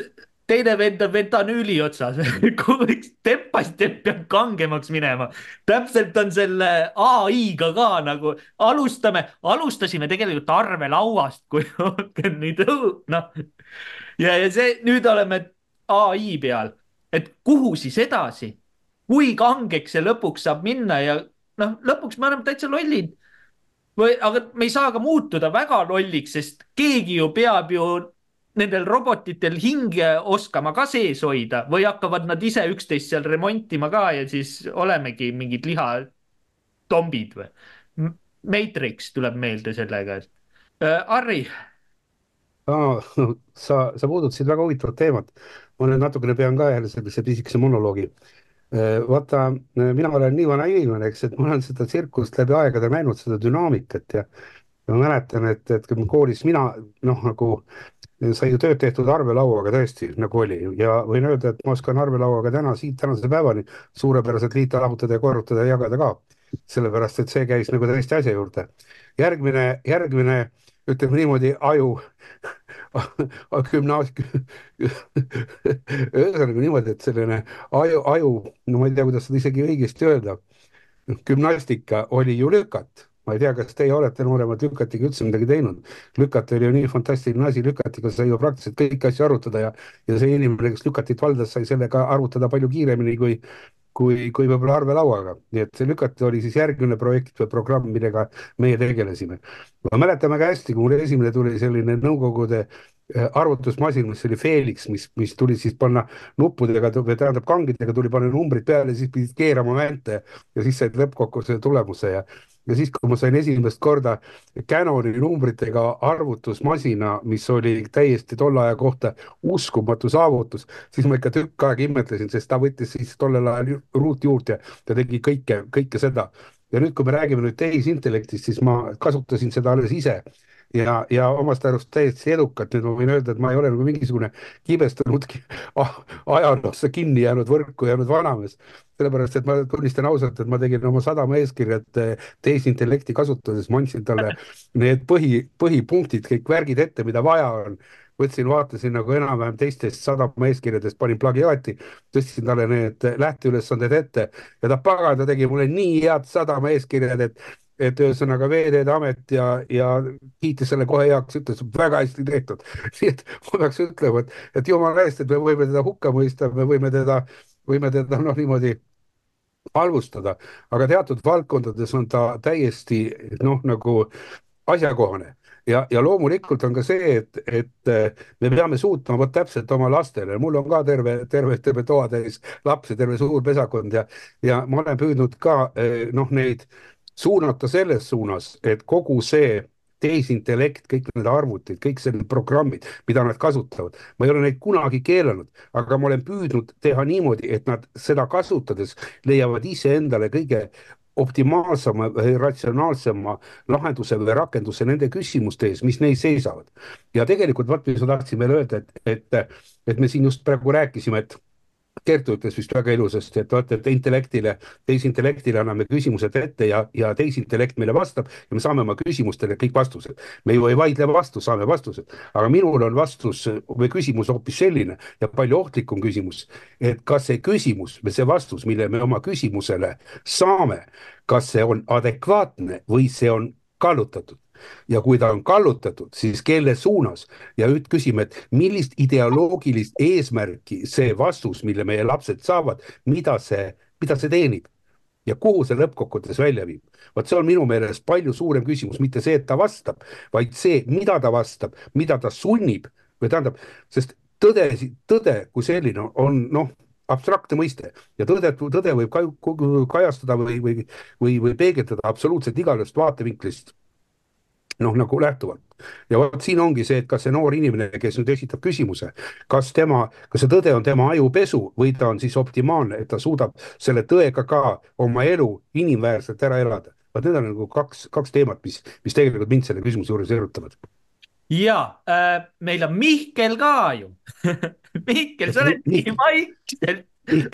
teine vend on fentanüüli otsas step peab kangemaks minema. täpselt on selle ai-ga ka nagu alustame, alustasime tegelikult arvelauast, kui nüüd noh. ja, ja see nüüd oleme ai peal, et kuhu siis edasi kui kangeks see lõpuks saab minna ja noh, lõpuks me oleme täitsa lollid. või, aga me ei saa ka muutuda väga lolliks, sest keegi ju peab ju nendel robotitel hinge oskama ka sees hoida või hakkavad nad ise üksteist seal remontima ka ja siis olemegi mingid lihatombid või. Matrix tuleb meelde sellega, et äh,. Harri ah,. sa, sa puudutasid väga huvitavat teemat. ma nüüd natukene pean ka jälle sellise pisikese monoloogi Äh, vaata, äh, mina olen nii vana inimene, eks, et ma olen seda tsirkust läbi aegade näinud, seda dünaamikat ja ma mäletan, et, et kui koolis mina noh, nagu sai ju tööd tehtud arvelauaga tõesti, nagu oli ja võin öelda, et ma oskan arvelauaga täna siit tänase päevani suurepäraselt liita, lahutada ja korrutada ja jagada ka. sellepärast, et see käis nagu täiesti asja juurde. järgmine, järgmine ütleme niimoodi, aju gümnaasium, ühesõnaga niimoodi, et selline aju, aju, no ma ei tea, kuidas seda isegi õigesti öelda. gümnastika oli ju lükat, ma ei tea, kas teie olete nooremad lükatiga üldse midagi teinud. lükat oli ju nii fantastiline asi, lükatiga sai ju praktiliselt kõiki asju arutada ja, ja see inimene, kes lükatit valdas, sai sellega arvutada palju kiiremini kui kui, kui võib-olla arvelauaga, nii et see lükati oli siis järgmine projekt või programm, millega meie tegelesime. ma mäletan väga hästi, kui mul esimene tuli selline Nõukogude äh, arvutusmasin, mis oli Felix, mis, mis tuli siis panna nuppudega või tähendab kangidega tuli panna numbrid peale, siis pidid keerama vänte ja siis said lõppkokkuvõttes tulemuse ja ja siis, kui ma sain esimest korda Canoni numbritega arvutusmasina, mis oli täiesti tolle aja kohta uskumatu saavutus, siis ma ikka tükk aega imetlesin, sest ta võttis siis tollel ajal ruutjuurt ja ta tegi kõike, kõike seda. Ja nüüd, kui me räägime nüüd tehisintellektist, siis ma kasutasin seda alles ise ja, ja omast arust täiesti edukalt, nüüd ma võin öelda, et ma ei ole nagu mingisugune kibestunud ajaloosse kinni jäänud võrku jäänud vanamees. sellepärast, et ma tunnistan ausalt, et ma tegin oma sadama eeskirjad tehisintellekti kasutades, ma andsin talle need põhi, põhipunktid, kõik värgid ette, mida vaja on võtsin, vaatasin nagu enam-vähem teistest sadama eeskirjadest, panin plagiaati, tõstsin talle need lähteülesanded ette ja ta pagan, ta tegi mulle nii head sadama eeskirjad, et et ühesõnaga Veeteede Amet ja, ja kiitis selle kohe heaks, ütles väga hästi tehtud. nii et ma peaks ütlema, et, et jumala eest, et me võime teda hukka mõista, me võime teda, võime teda noh, niimoodi halvustada, aga teatud valdkondades on ta täiesti noh, nagu asjakohane. Ja, ja loomulikult on ka see, et, et äh, me peame suutma vot täpselt oma lastele, mul on ka terve, terve, terve toatäis lapsi, terve suur pesakond ja, ja ma olen püüdnud ka äh, noh, neid suunata selles suunas, et kogu see tehisintellekt, kõik need arvutid, kõik need programmid, mida nad kasutavad, ma ei ole neid kunagi keelanud, aga ma olen püüdnud teha niimoodi, et nad seda kasutades leiavad iseendale kõige optimaalsema või ratsionaalsema lahenduse või rakenduse nende küsimuste ees, mis neis seisavad. ja tegelikult vot, mis ma tahtsin veel öelda, et, et, et me siin just praegu rääkisime, et Kertu ütles vist väga ilusasti, et vaata, et intellektile, tehisintellektile anname küsimused ette ja, ja tehisintellekt meile vastab ja me saame oma küsimustele kõik vastused. me ju ei vaidle vastu, saame vastused, aga minul on vastus või küsimus hoopis selline ja palju ohtlikum küsimus, et kas see küsimus või see vastus, mille me oma küsimusele saame, kas see on adekvaatne või see on kallutatud ja kui ta on kallutatud, siis kelle suunas? Ja nüüd küsime, et millist ideoloogilist eesmärki see vastus, mille meie lapsed saavad, mida see, mida see teenib? Ja kuhu see lõppkokkuvõttes välja viib. vot see on minu meelest palju suurem küsimus, mitte see, et ta vastab, vaid see, mida ta vastab, mida ta sunnib või tähendab, sest tõde, tõde kui selline on noh, abstraktne mõiste. Ja tõde, tõde võib kajastada või, või, või, või peegeldada absoluutselt igast vaatevinklist noh, nagu lähtuvalt. ja vot siin ongi see, et kas see noor inimene, kes nüüd esitab küsimuse, kas tema, kas see tõde on tema ajupesu või ta on siis optimaalne, et ta suudab selle tõega ka oma elu inimväärselt ära elada. vot need on nagu kaks, kaks teemat, mis, mis tegelikult mind selle küsimuse juures erutavad. ja äh, meil on Mihkel ka ju Mihkel, sa oled nii vaikselt.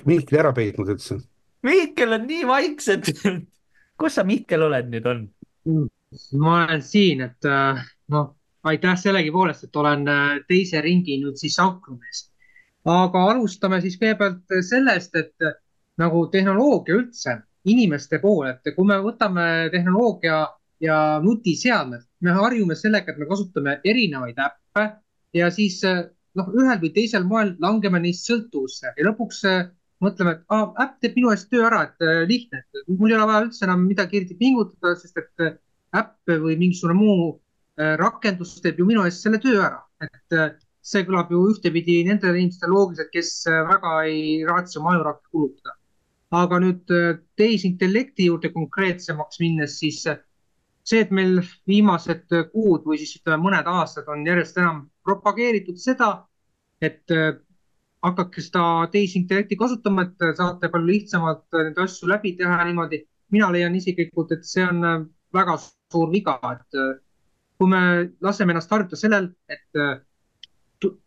Mihkel ära peitnud üldse. Mihkel on nii vaikselt kus sa, Mihkel, oled nüüd on mm.? Ma olen siin, et äh, noh, aitäh sellegipoolest, et olen äh, teise ringi nüüd siis ankrumees. aga alustame siis kõigepealt sellest, et äh, nagu tehnoloogia üldse inimeste poole, et kui me võtame tehnoloogia ja nutiseadmed, me harjume sellega, et me kasutame erinevaid äppe ja siis noh, ühel või teisel moel langeme neist sõltuvusse ja lõpuks mõtleme, et ah, äpp teeb minu eest töö ära, et lihtne, et mul ei ole vaja üldse enam midagi eriti pingutada, sest et äpp või mingisugune muu äh, rakendus teeb ju minu eest selle töö ära, et äh, see kõlab ju ühtepidi nendele inimestele loogiliselt, kes äh, väga ei raatsi oma ajurakke kulutada. aga nüüd tehisintellekti juurde konkreetsemaks minnes, siis see, et meil viimased kuud või siis ütleme, mõned aastad on järjest enam propageeritud seda, et hakake seda tehisintellekti kasutama, et saate palju lihtsamalt neid asju läbi teha niimoodi. mina leian isiklikult, et see on väga suur viga, et äh, kui me laseme ennast harjutada sellel, et äh,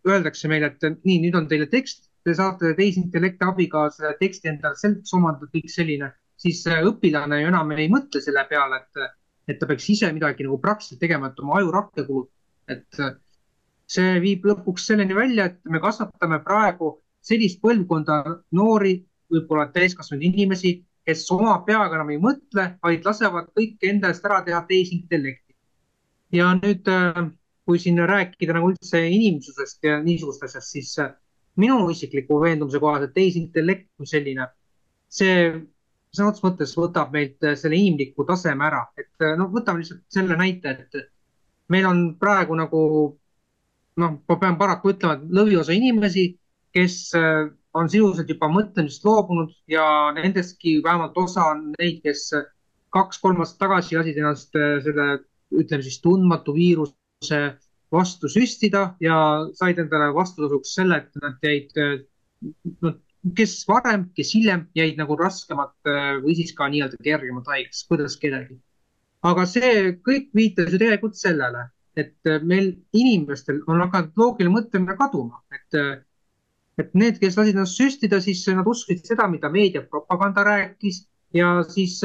öeldakse meile, et nii, nüüd on teile tekst, te saate tehisintellekti abiga selle teksti endale selgeks omandada, kõik selline, siis äh, õpilane ju enam ei mõtle selle peale, et, et ta peaks ise midagi nagu praktiliselt tegema, et oma ajurakke kulutada. et see viib lõpuks selleni välja, et me kasvatame praegu sellist põlvkonda noori, võib-olla täiskasvanud inimesi, kes oma peaga enam ei mõtle, vaid lasevad kõike enda eest ära teha tehisintellekti. ja nüüd, äh, kui siin rääkida nagu üldse inimsusest ja niisugust asjast, siis äh, minu isikliku veendumuse kohaselt tehisintellekt kui selline, see sõna otseses mõttes võtab meilt äh, selle inimliku taseme ära, et no võtame lihtsalt selle näite, et meil on praegu nagu noh, ma pean paraku ütlema, et lõviosa inimesi, kes on sisuliselt juba mõtlemisest loobunud ja nendestki vähemalt osa on neid, kes kaks-kolm aastat tagasi lasid ennast äh, selle, ütleme siis tundmatu viiruse vastu süstida ja said endale vastutasuks selle, et nad jäid, äh, nad kes varem, kes hiljem jäid nagu raskemalt äh, või siis ka nii-öelda kergemalt haigeks, kuidas kellelgi. aga see kõik viitas ju tegelikult sellele, et meil inimestel on hakanud loogiline mõtlemine kaduma, et, et need, kes lasid ennast süstida, siis nad uskusid seda, mida meediapropaganda rääkis ja siis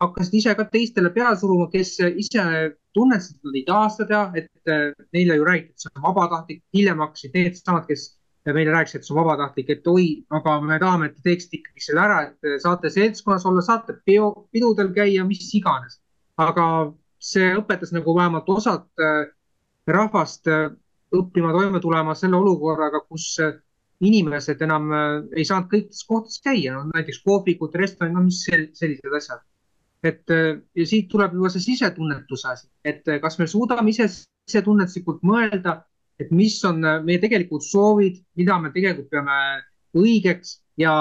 hakkasid ise ka teistele peale suruma, kes ise tunnetasid, et nad ei taha seda teha, et neile ju räägiti, et see on vabatahtlik, hiljem hakkasid needsamad, kes meile rääkisid, et see on vabatahtlik, et oi, aga me tahame, et te teeksite ikkagi selle ära, et saate seltskonnas olla, saate peo, pidudel käia, mis iganes. aga see õpetas nagu vähemalt osad äh, rahvast äh, õppima toime tulema selle olukorraga, kus äh, inimesed enam ei saanud kõikides kohtades käia, no näiteks kohvikud, restoranid, no mis sellised asjad. Et ja siit tuleb juba see sisetunnetuse asi, et kas me suudame ise sisetunnetuslikult mõelda, et mis on meie tegelikud soovid, mida me tegelikult peame õigeks. Ja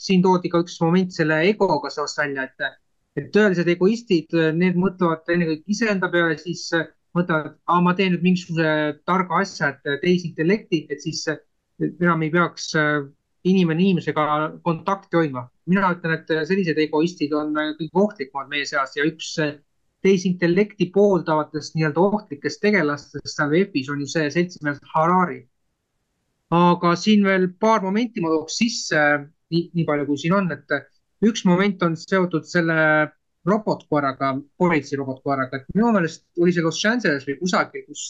siin toodi ka üks moment selle egoga seoses välja, et, et tõelised egoistid, need mõtlevad ennekõike iseenda peale, siis mõtlevad, ma teen nüüd mingisuguse targa asja, et tehisintellekti, et siis enam ei peaks inimene inimesega kontakti hoidma. mina ütlen, et sellised egoistid on kõige ohtlikumad meie seas ja üks tehisintellekti pooldavatest nii-öelda ohtlikest tegelastest seal VEF-is on ju see seltsimees Harari. aga siin veel paar momenti ma tooks sisse, nii, nii palju kui siin on, et üks moment on seotud selle robotkoeraga, politsei robotkoeraga, et minu meelest oli see Los Angeles või kusagil, kus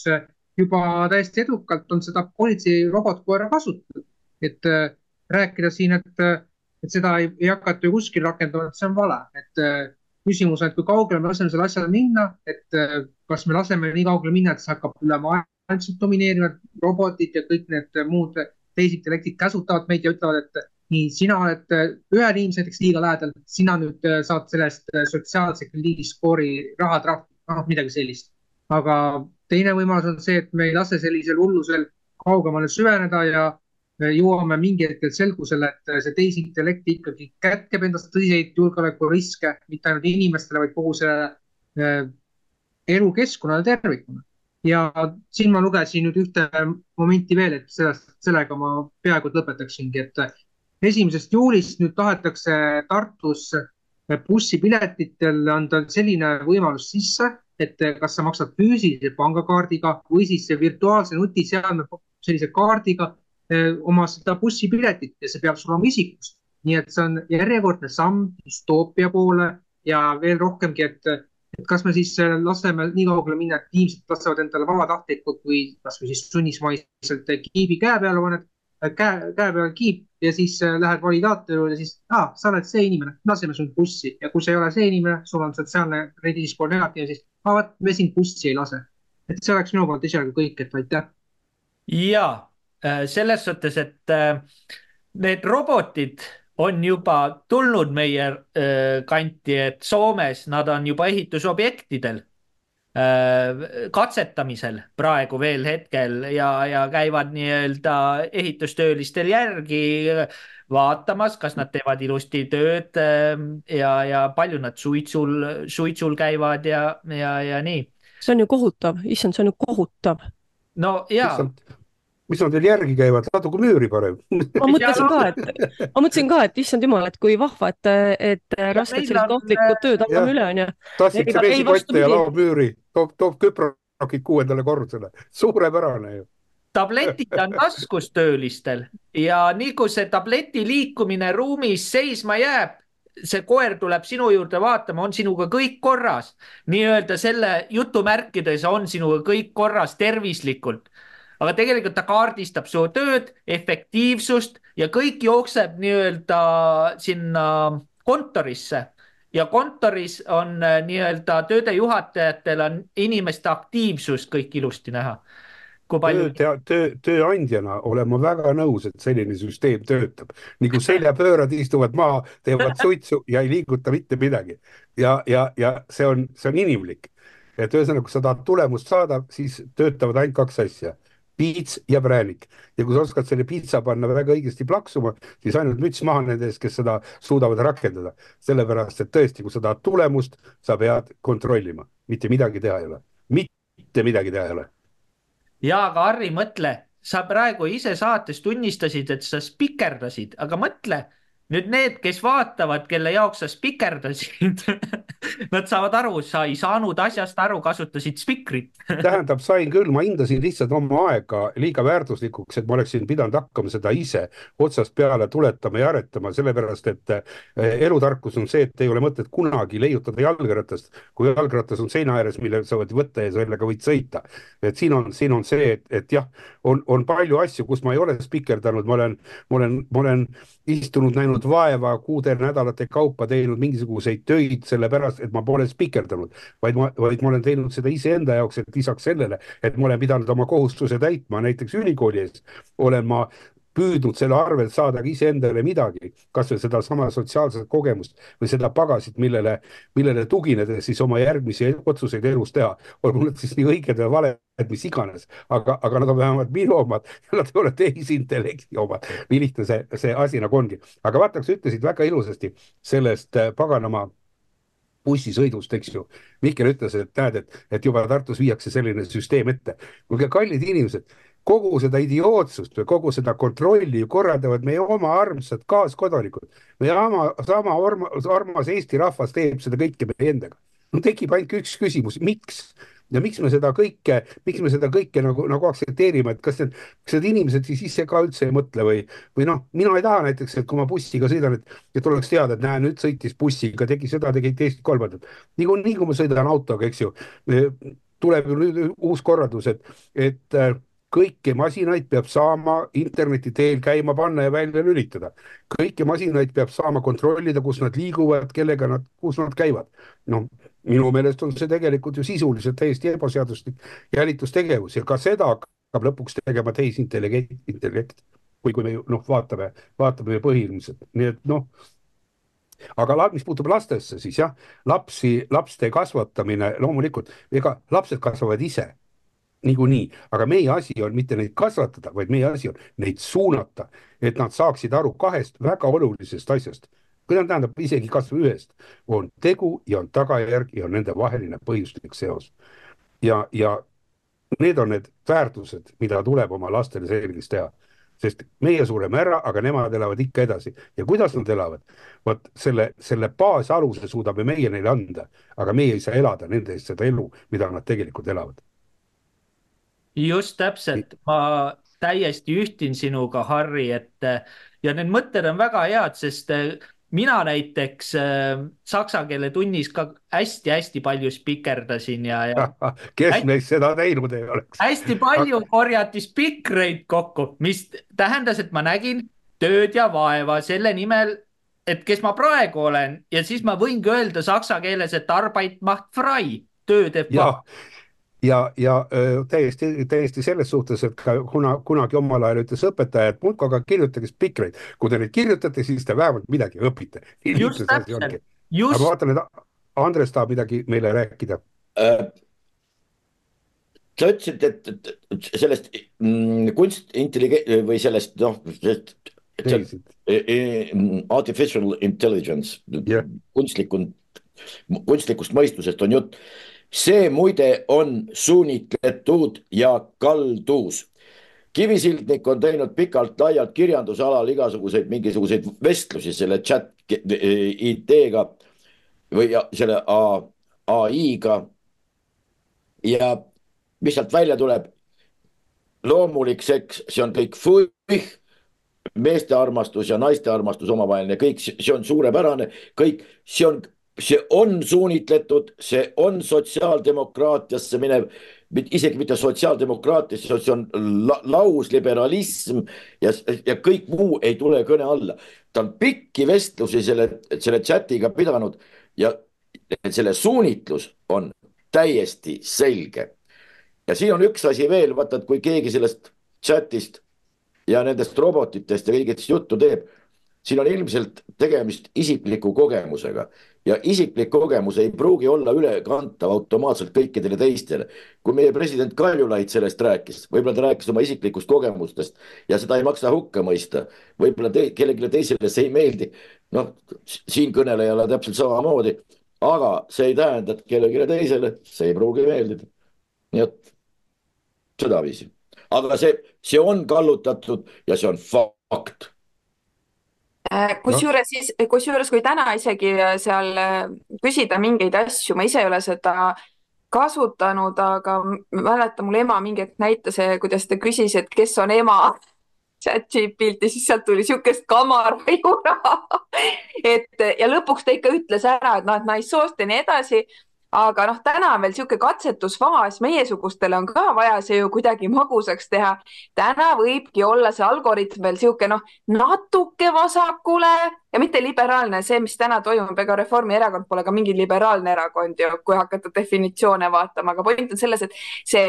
juba täiesti edukalt on seda politsei robotkoera kasutatud. et rääkida siin, et, et seda ei, ei hakata ju kuskil rakendama, et see on vale, et küsimus on, et kui kaugele me laseme sellel asjal minna, et kas me laseme nii kaugele minna, et see hakkab üle maailma domineerima, robotid ja kõik need muud tehisintellektid käsutavad meid ja ütlevad, et nii, sina oled ühele inimesele näiteks liiga lähedal, sina nüüd saad sellest sotsiaalse krediidiskoori rahatrahvi, noh, midagi sellist. Aga teine võimalus on see, et me ei lase sellisel hullusel kaugemale süveneda ja jõuame mingi hetkel selgusele, et see tehisintellekt ikkagi kätkeb endas tõsiseid julgeolekuriske, mitte ainult inimestele, vaid kogu sellele elukeskkonnale tervikuna. ja siin ma lugesin nüüd ühte momenti veel, et sellest, sellega ma peaaegu lõpetaksingi, et esimesest juulist nüüd tahetakse Tartus bussipiletitel anda selline võimalus sisse, et kas sa maksad füüsilise pangakaardiga või siis virtuaalse nutiseadme sellise kaardiga oma seda bussipiletit ja see peab sul olema isikust. nii et see on järjekordne samm düstoopia poole ja veel rohkemgi, et, et kas me siis laseme nii kaugele minna, et inimesed lasevad endale vabatahtlikult või kasvõi siis sunnismaiselt kiibi käe peale paned, käe, käe peal kiip ja siis lähed validaatori ja siis ah,, sa oled see inimene, laseme sind bussi ja kui sa ei ole see inimene, sul on sotsiaalne krediidiskoor negatiivne, siis ah, vot me sind bussi ei lase. et see oleks minu poolt esialgu kõik, et aitäh. ja selles suhtes, et need robotid on juba tulnud meie kanti, et Soomes nad on juba ehitusobjektidel katsetamisel praegu veel hetkel ja, ja käivad nii-öelda ehitustöölistel järgi vaatamas, kas nad teevad ilusti tööd ja, ja palju nad suitsul, suitsul käivad ja, ja, ja nii. see on ju kohutav, issand, see on ju kohutav. no ja mis nad veel järgi käivad, ladugu müüri parem. ma mõtlesin ka, et, ma mõtlesin ka, et issand jumal, et kui vahva, et, et rasked sellised ohtlikud tööd anname üle, onju. tassib see reisikotte ja laob müüri, toob, toob küprokid kuuendale korrusele, suurepärane ju. Tabletid on taskustöölistel ja nii kui see tableti liikumine ruumis seisma jääb, see koer tuleb sinu juurde vaatama, on sinuga kõik korras. nii-öelda selle jutumärkides on sinuga kõik korras tervislikult aga tegelikult ta kaardistab su tööd, efektiivsust ja kõik jookseb nii-öelda sinna kontorisse ja kontoris on äh, nii-öelda tööde juhatajatel on inimeste aktiivsust kõik ilusti näha. Palju... töö, töö, tööandjana olen ma väga nõus, et selline süsteem töötab. nii kui seljapöörad istuvad maha, teevad suitsu ja ei liiguta mitte midagi. ja, ja, ja see on, see on inimlik. et ühesõnaga, kui sa tahad tulemust saada, siis töötavad ainult kaks asja piits ja präänik. ja kui sa oskad selle piitsa panna väga õigesti plaksuma, siis ainult müts maha nende ees, kes seda suudavad rakendada. sellepärast, et tõesti, kui sa tahad tulemust, sa pead kontrollima, mitte midagi teha ei ole, mitte midagi teha ei ole. ja, aga Harri, mõtle, sa praegu ise saates tunnistasid, et sa spikerdasid, aga mõtle nüüd need, kes vaatavad, kelle jaoks sa spikerdasid nad saavad aru, sa ei saanud asjast aru, kasutasid spikrit tähendab, sain küll, ma hindasin lihtsalt oma aega liiga väärtuslikuks, et ma oleksin pidanud hakkama seda ise otsast peale tuletama ja aretama, sellepärast et eh, elutarkus on see, et ei ole mõtet kunagi leiutada jalgratast, kui jalgratas on seina ääres, mille sa võid võtta ja sellega võid sõita. et siin on, siin on see, et, et jah, on, on palju asju, kus ma ei ole spikerdanud, ma olen, ma olen, ma olen istunud, näinud vaeva kuude nädalate kaupa, teinud mingisuguseid töid sellepärast, et ma pole spikerdanud, vaid ma, vaid ma olen teinud seda iseenda jaoks, et lisaks sellele, et ma olen pidanud oma kohustuse täitma näiteks ülikooli ees, olen ma püüdnud selle arvelt saada iseendale midagi, kasvõi sedasama sotsiaalset kogemust või seda pagasit, millele, millele tuginedes siis oma järgmisi otsuseid elus teha. olgu need siis nii õiged või valed, mis iganes, aga, aga nad on vähemalt minu omad nad ei ole tehisintellekti omad. nii lihtne see, see asi nagu ongi. aga vaata, sa ütlesid väga ilusasti sellest äh, paganama bussisõidust, eks ju. Mihkel ütles, et näed, et, et juba Tartus viiakse selline süsteem ette. kuulge, kallid inimesed kogu seda idiootsust või kogu seda kontrolli korraldavad meie oma armsad kaaskodanikud. meie oma, sama armas, armas Eesti rahvas teeb seda kõike meie endaga. no tekib ainult üks küsimus, miks? ja miks me seda kõike, miks me seda kõike nagu, nagu aktsepteerime, et kas need, kas need inimesed siis ise ka üldse ei mõtle või, või noh, mina ei taha näiteks, et kui ma bussiga sõidan, et, et oleks teada, et näe, nüüd sõitis bussiga, tegi seda, tegi teist, kolmandat. niikuinii, kui ma sõidan autoga, eks ju, tuleb ju nüüd uus korraldus, et, et kõiki masinaid peab saama interneti teel käima panna ja välja lülitada. kõiki masinaid peab saama kontrollida, kus nad liiguvad, kellega nad, kus nad käivad. noh, minu meelest on see tegelikult ju sisuliselt täiesti ebaseaduslik jälitustegevus ja ka seda hakkab lõpuks tegema tehisintellekt, intellekt. kui, kui me noh, vaatame, vaatame meie põhiliselt, nii et noh aga mis puutub lastesse, siis jah, lapsi, laste kasvatamine loomulikult, ega lapsed kasvavad ise niikuinii, aga meie asi on mitte neid kasvatada, vaid meie asi on neid suunata, et nad saaksid aru kahest väga olulisest asjast. tähendab isegi kasvõi ühest, on tegu ja on tagajärg ja on nende vaheline põhjuslik seos. ja, ja need on need väärtused, mida tuleb oma lastele selgeks teha. Sest meie sureme ära, aga nemad elavad ikka edasi. Ja kuidas nad elavad, vot selle, selle baasaluse suudame meie neile anda, aga meie ei saa elada nende eest seda elu, mida nad tegelikult elavad just täpselt, ma täiesti ühtin sinuga, Harri, et ja need mõtted on väga head, sest äh, mina näiteks äh, saksa keele tunnis ka hästi-hästi palju spikerdasin ja, ja. kes hästi, meist seda teinud ei oleks? hästi palju korjati spikreid kokku, mis tähendas, et ma nägin tööd ja vaeva selle nimel, et kes ma praegu olen ja siis ma võingi öelda saksa keeles, et arbeit macht frei, töö teeb vabalt ja, ja täiesti, täiesti selles suhtes, et ka kuna kunagi omal ajal ütles õpetaja, et muudkui aga kirjutage spikreid, kui te neid kirjutate, siis te vähemalt midagi õpite. just täpselt, just. aga ma vaatan, et Andres tahab midagi meile rääkida äh,. sa ütlesid, et, et sellest mm, kunstintellige- või sellest noh, artificial intelligence yeah., kunstlikku, kunstlikust mõistusest on jutt see muide on suunitletud ja kaldus. kivisildnik on teinud pikalt-laialt kirjandusalal igasuguseid mingisuguseid vestlusi selle chat IT-ga või selle ai-ga. ja mis sealt välja tuleb? loomulik seks, see on kõik fuih, meeste armastus ja naiste armastus omavaheline, kõik see on suurepärane, kõik see on see on suunitletud, see on sotsiaaldemokraatiasse minev, isegi mitte sotsiaaldemokraatiasse, see on la, lausliberalism ja, ja kõik muu ei tule kõne alla. ta on pikki vestlusi selle, selle chat'iga pidanud ja selle suunitlus on täiesti selge. ja siin on üks asi veel, vaata, et kui keegi sellest chat'ist ja nendest robotitest ja kõigest juttu teeb siin on ilmselt tegemist isikliku kogemusega ja isiklik kogemus ei pruugi olla ülekantav automaatselt kõikidele teistele. kui meie president Kaljulaid sellest rääkis, võib-olla ta rääkis oma isiklikust kogemustest ja seda ei maksa hukka mõista. võib-olla te, kellelegi teisele see ei meeldi. noh, siinkõnelejale täpselt samamoodi, aga see ei tähenda, et kellelegi teisele see ei pruugi meeldida. nii et sedaviisi aga see, see on kallutatud ja see on fakt kusjuures siis, kusjuures kui täna isegi seal äh, küsida mingeid asju, ma ise ei ole seda kasutanud, aga mäletan, mul ema mingi hetk näitas, kuidas ta küsis, et kes on ema chat-GPT, siis sealt tuli niisugust kamarajura et ja lõpuks ta ikka ütles ära, et noh, et naissoost ja nii edasi aga noh, täna on veel niisugune katsetusfaas, meiesugustele on ka vaja see ju kuidagi magusaks teha. täna võibki olla see algoritm veel niisugune noh, natuke vasakule ja mitte liberaalne, see, mis täna toimub, ega Reformierakond pole ka mingi liberaalne erakond ju, kui hakata definitsioone vaatama, aga point on selles, et see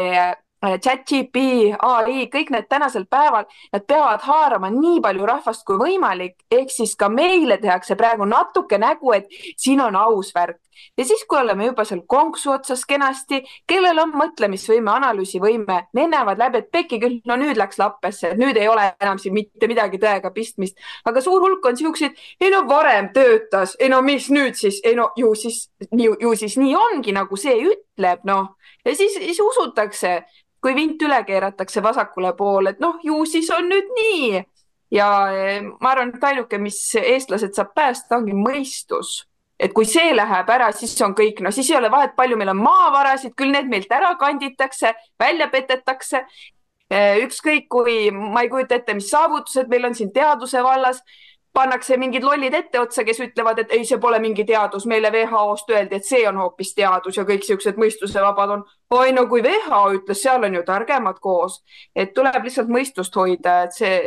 Äh, chat-GP, ai, kõik need tänasel päeval, nad peavad haarama nii palju rahvast kui võimalik, ehk siis ka meile tehakse praegu natuke nägu, et siin on aus värk. Ja siis, kui oleme juba seal konksu otsas kenasti, kellel on mõtlemisvõime, analüüsivõime, need näevad läbi, et pekki küll, no nüüd läks lappesse, nüüd ei ole enam siin mitte midagi tõega pistmist, aga suur hulk on siukseid, ei no varem töötas, ei no mis nüüd siis, ei no ju siis, ju, siis nii ongi, nagu see ütleb, noh. Ja siis, siis usutakse kui vint üle keeratakse vasakule poole, et noh, ju siis on nüüd nii. ja eh, ma arvan, et ainuke, mis eestlased saab päästa, ongi mõistus et kui see läheb ära, siis on kõik, no siis ei ole vahet, palju meil on maavarasid, küll need meilt ära kanditakse, välja petetakse. Eh, ükskõik kui, ma ei kujuta ette, mis saavutused meil on siin teaduse vallas pannakse mingid lollid etteotsa, kes ütlevad, et ei, see pole mingi teadus, meile WHO-st öeldi, et see on hoopis teadus ja kõik siuksed mõistusevabad on. oi no kui WHO ütles, seal on ju targemad koos, et tuleb lihtsalt mõistust hoida, et see,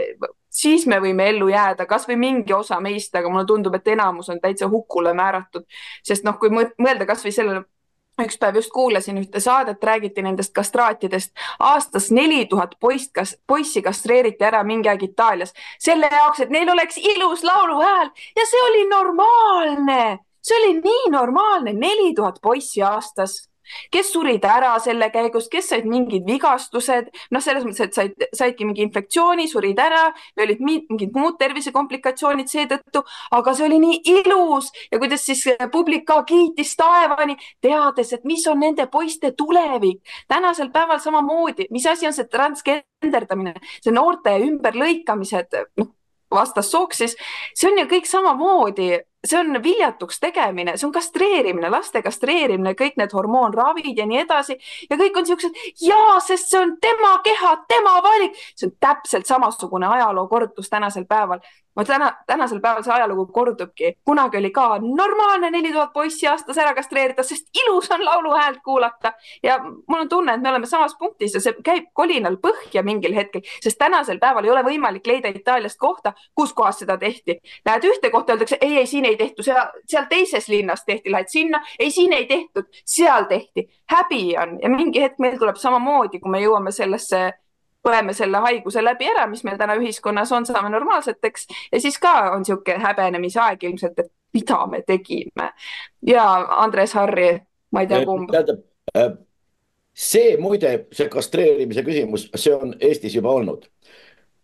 siis me võime ellu jääda, kasvõi mingi osa meist, aga mulle tundub, et enamus on täitsa hukule määratud, sest noh, kui mõelda kasvõi sellele üks päev just kuulasin ühte saadet, räägiti nendest kastraatidest. aastas neli tuhat poist, kas poissi kastreeriti ära mingi aeg Itaalias. Selle jaoks, et neil oleks ilus lauluhääl. Ja see oli normaalne, see oli nii normaalne, neli tuhat poissi aastas kes surid ära selle käigus, kes said mingid vigastused, noh, selles mõttes, et said, saidki mingi infektsiooni, surid ära või olid mingid muud tervisekomplikatsioonid seetõttu, aga see oli nii ilus ja kuidas siis publik ka kiitis taevani, teades, et mis on nende poiste tulevik. tänasel päeval samamoodi, mis asi on see transgenderdamine, see noorte ümberlõikamised, noh vastassooks, siis see on ju kõik samamoodi see on viljatuks tegemine, see on kastreerimine, laste kastreerimine, kõik need hormoonravid ja nii edasi ja kõik on siuksed ja, sest see on tema keha, tema valik. see on täpselt samasugune ajaloo kordutus tänasel päeval ma täna, tänasel päeval see ajalugu kordubki, kunagi oli ka normaalne neli tuhat poissi aastas ära kastreerida, sest ilus on lauluhäält kuulata ja mul on tunne, et me oleme samas punktis ja see käib kolinal põhja mingil hetkel, sest tänasel päeval ei ole võimalik leida Itaaliast kohta, kus kohas seda tehti. Lähed ühte kohta, öeldakse ei, ei siin ei tehtud, seal, teises linnas tehti, lähed sinna, ei siin ei tehtud, seal tehti. häbi on ja mingi hetk meil tuleb samamoodi, kui me jõuame sellesse põeme selle haiguse läbi ära, mis meil täna ühiskonnas on, saame normaalseteks ja siis ka on niisugune häbenemisaeg ilmselt, et mida me tegime. ja Andres Harri, ma ei tea, kumb. tähendab, äh, see muide, see kastreerimise küsimus, see on Eestis juba olnud.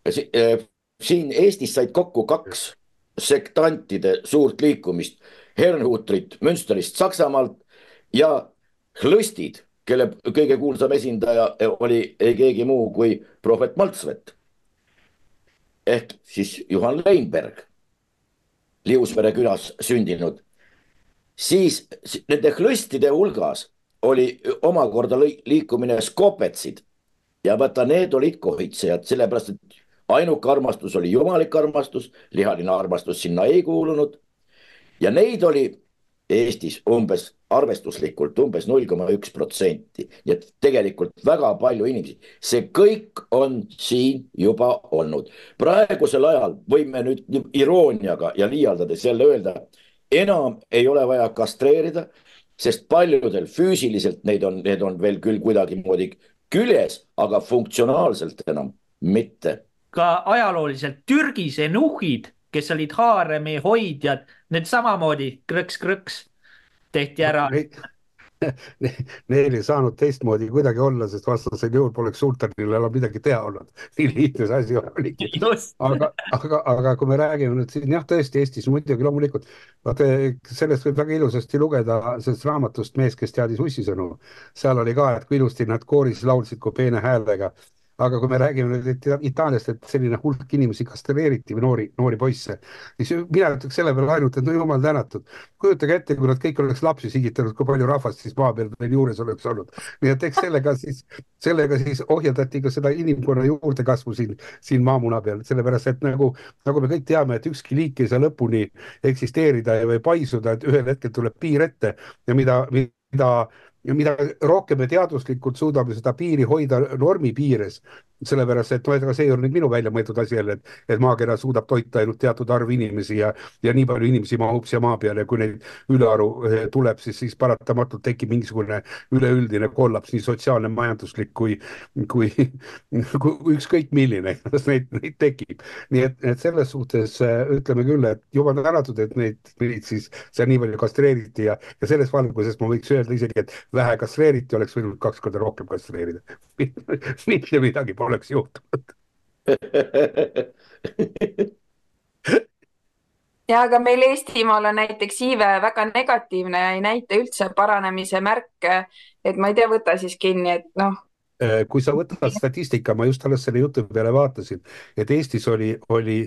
Äh, siin Eestis said kokku kaks sektantide suurt liikumist, Herrnhutrit Münsterist Saksamaalt ja Hlõstid kelle kõige kuulsam esindaja oli ei keegi muu kui prohvet Maltsvet. ehk siis Juhan Leinberg, Liusvere külas sündinud. siis nende klõstide hulgas oli omakorda liikumine skopetsid ja vaata, need olid kohitsejad, sellepärast et ainuke armastus oli jumalik armastus, lihaline armastus sinna ei kuulunud. ja neid oli Eestis umbes arvestuslikult umbes null koma üks protsenti, nii et tegelikult väga palju inimesi, see kõik on siin juba olnud. praegusel ajal võime nüüd irooniaga ja liialdades jälle öelda, enam ei ole vaja kastreerida, sest paljudel füüsiliselt neid on, need on veel küll kuidagimoodi küljes, aga funktsionaalselt enam mitte. Ka ajalooliselt Türgi senuhhid kes olid haaremi hoidjad, need samamoodi krõks-krõks tehti ära ne,. Neil ei saanud teistmoodi kuidagi olla, sest vastasel juhul poleks sultanil enam midagi teha olnud. nii lihtne see asi oligi. aga, aga, aga kui me räägime nüüd siin jah, tõesti Eestis muidugi loomulikult, vaata sellest võib väga ilusasti lugeda sellest raamatust Mees, kes teadis ussisõnu. seal oli ka, et kui ilusti nad kooris laulsid kui peene häälega aga kui me räägime nüüd et Itaaliast, et selline hulk inimesi kastreeriti või noori, noori poisse, siis mina ütleks selle peale ainult, et no jumal tänatud. kujutage ette, kui nad kõik oleks lapsi sigitanud, kui palju rahvast siis maa peal veel juures oleks olnud. nii et eks sellega siis, sellega siis ohjeldati ka seda inimkonna juurdekasvu siin, siin maamuna peal, sellepärast et nagu, nagu me kõik teame, et ükski liik ei saa lõpuni eksisteerida või paisuda, et ühel hetkel tuleb piir ette ja mida, mida ja mida rohkem me teaduslikult suudame seda piiri hoida normi piires, sellepärast et ega see ei ole nüüd minu välja mõeldud asi jälle, et, et maakera suudab toita ainult teatud arv inimesi ja, ja nii palju inimesi mahub siia maa peale ja kui neid ülearu eh, tuleb, siis, siis paratamatult tekib mingisugune üleüldine kollaps, nii sotsiaalne, majanduslik kui, kui, kui ükskõik milline, igatahes neid, neid tekib. nii et, et selles suhtes eh, ütleme küll, et jumal tänatud, et neid, neid siis seal nii palju kastreeriti ja, ja selles valguses ma võiks öelda isegi, et vähe kastreeriti, oleks võinud kaks korda rohkem kastreerida mitte midagi pole oleks juhtunud ja aga meil Eestimaal on näiteks iive väga negatiivne ja ei näita üldse paranemise märke. et ma ei tea, võta siis kinni, et noh, kui sa võtad statistika, ma just alles selle jutu peale vaatasin, et Eestis oli, oli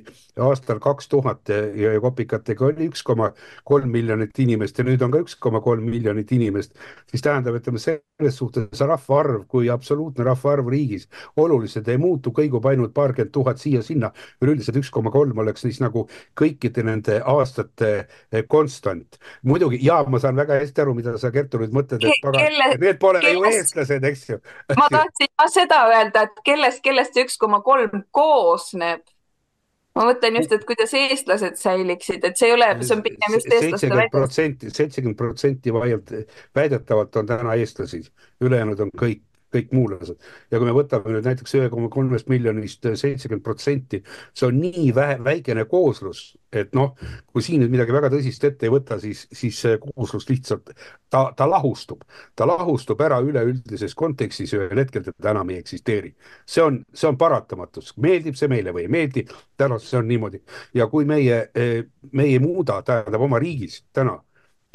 aastal kaks tuhat ja kopikatega oli üks koma kolm miljonit inimest ja nüüd on ka üks koma kolm miljonit inimest, siis tähendab, ütleme selles suhtes rahvaarv kui absoluutne rahvaarv riigis oluliselt ei muutu, kõigub ainult paarkümmend tuhat siia-sinna. üleüldiselt üks koma kolm oleks siis nagu kõikide nende aastate eh, konstant. muidugi, ja ma saan väga hästi aru, mida sa, Kertu, nüüd mõtled, et pagan, need pole kelle, ju eestlased, eks ju ma tahtsin ma seda öelda, et kellest, kellest see üks koma kolm koosneb. ma mõtlen just, et kuidas eestlased säiliksid, et see ei ole, see on pigem just eestlaste protsenti, seitsekümmend protsenti vaielt väidetavalt on täna eestlasi, ülejäänud on kõik kõik muulased. ja kui me võtame nüüd näiteks ühe koma kolmest miljonist seitsekümmend protsenti, see on nii vähe, väikene kooslus, et noh, kui siin nüüd midagi väga tõsist ette ei võta, siis, siis see kooslus lihtsalt, ta, ta lahustub, ta lahustub ära üleüldises kontekstis, ühel hetkel teda enam ei eksisteeri. see on, see on paratamatus, meeldib see meile või ei meeldi, täna see on niimoodi ja kui meie, meie ei muuda, tähendab oma riigis täna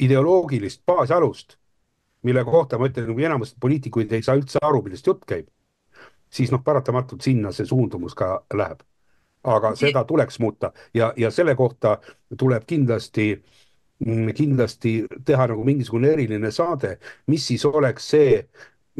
ideoloogilist baasalust, mille kohta ma ütlen, kui enamus poliitikuid ei saa üldse aru, millest jutt käib, siis noh, paratamatult sinna see suundumus ka läheb. Aga seda tuleks muuta ja, ja selle kohta tuleb kindlasti, mm, kindlasti teha nagu mingisugune eriline saade, mis siis oleks see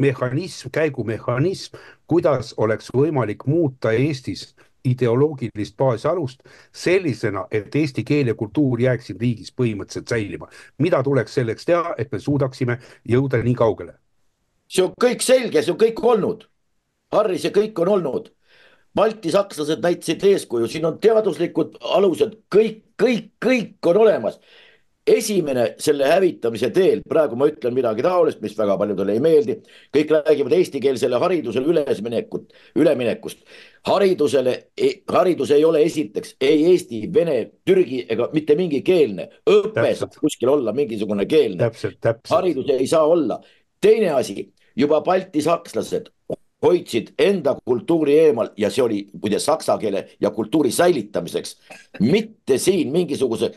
mehhanism, käigumehhanism, kuidas oleks võimalik muuta Eestis ideoloogilist baasalust sellisena, et eesti keel ja kultuur jääksid riigis põhimõtteliselt säilima. mida tuleks selleks teha, et me suudaksime jõuda nii kaugele? see on kõik selge, see on kõik olnud. Harri, see kõik on olnud Balti sakslased näitasid eeskuju, siin on teaduslikud alused, kõik, kõik, kõik on olemas. Esimene selle hävitamise teel, praegu ma ütlen midagi taolist, mis väga paljudele ei meeldi, kõik räägivad eestikeelsele haridusele üleminekut, üleminekust. haridusele, e, haridus ei ole esiteks ei eesti, vene, türgi ega mitte mingi keelne, õpe saab kuskil olla mingisugune keelne. haridus ei saa olla. teine asi, juba Balti sakslased hoidsid enda kultuuri eemal ja see oli muide saksa keele ja kultuuri säilitamiseks, mitte siin mingisuguse,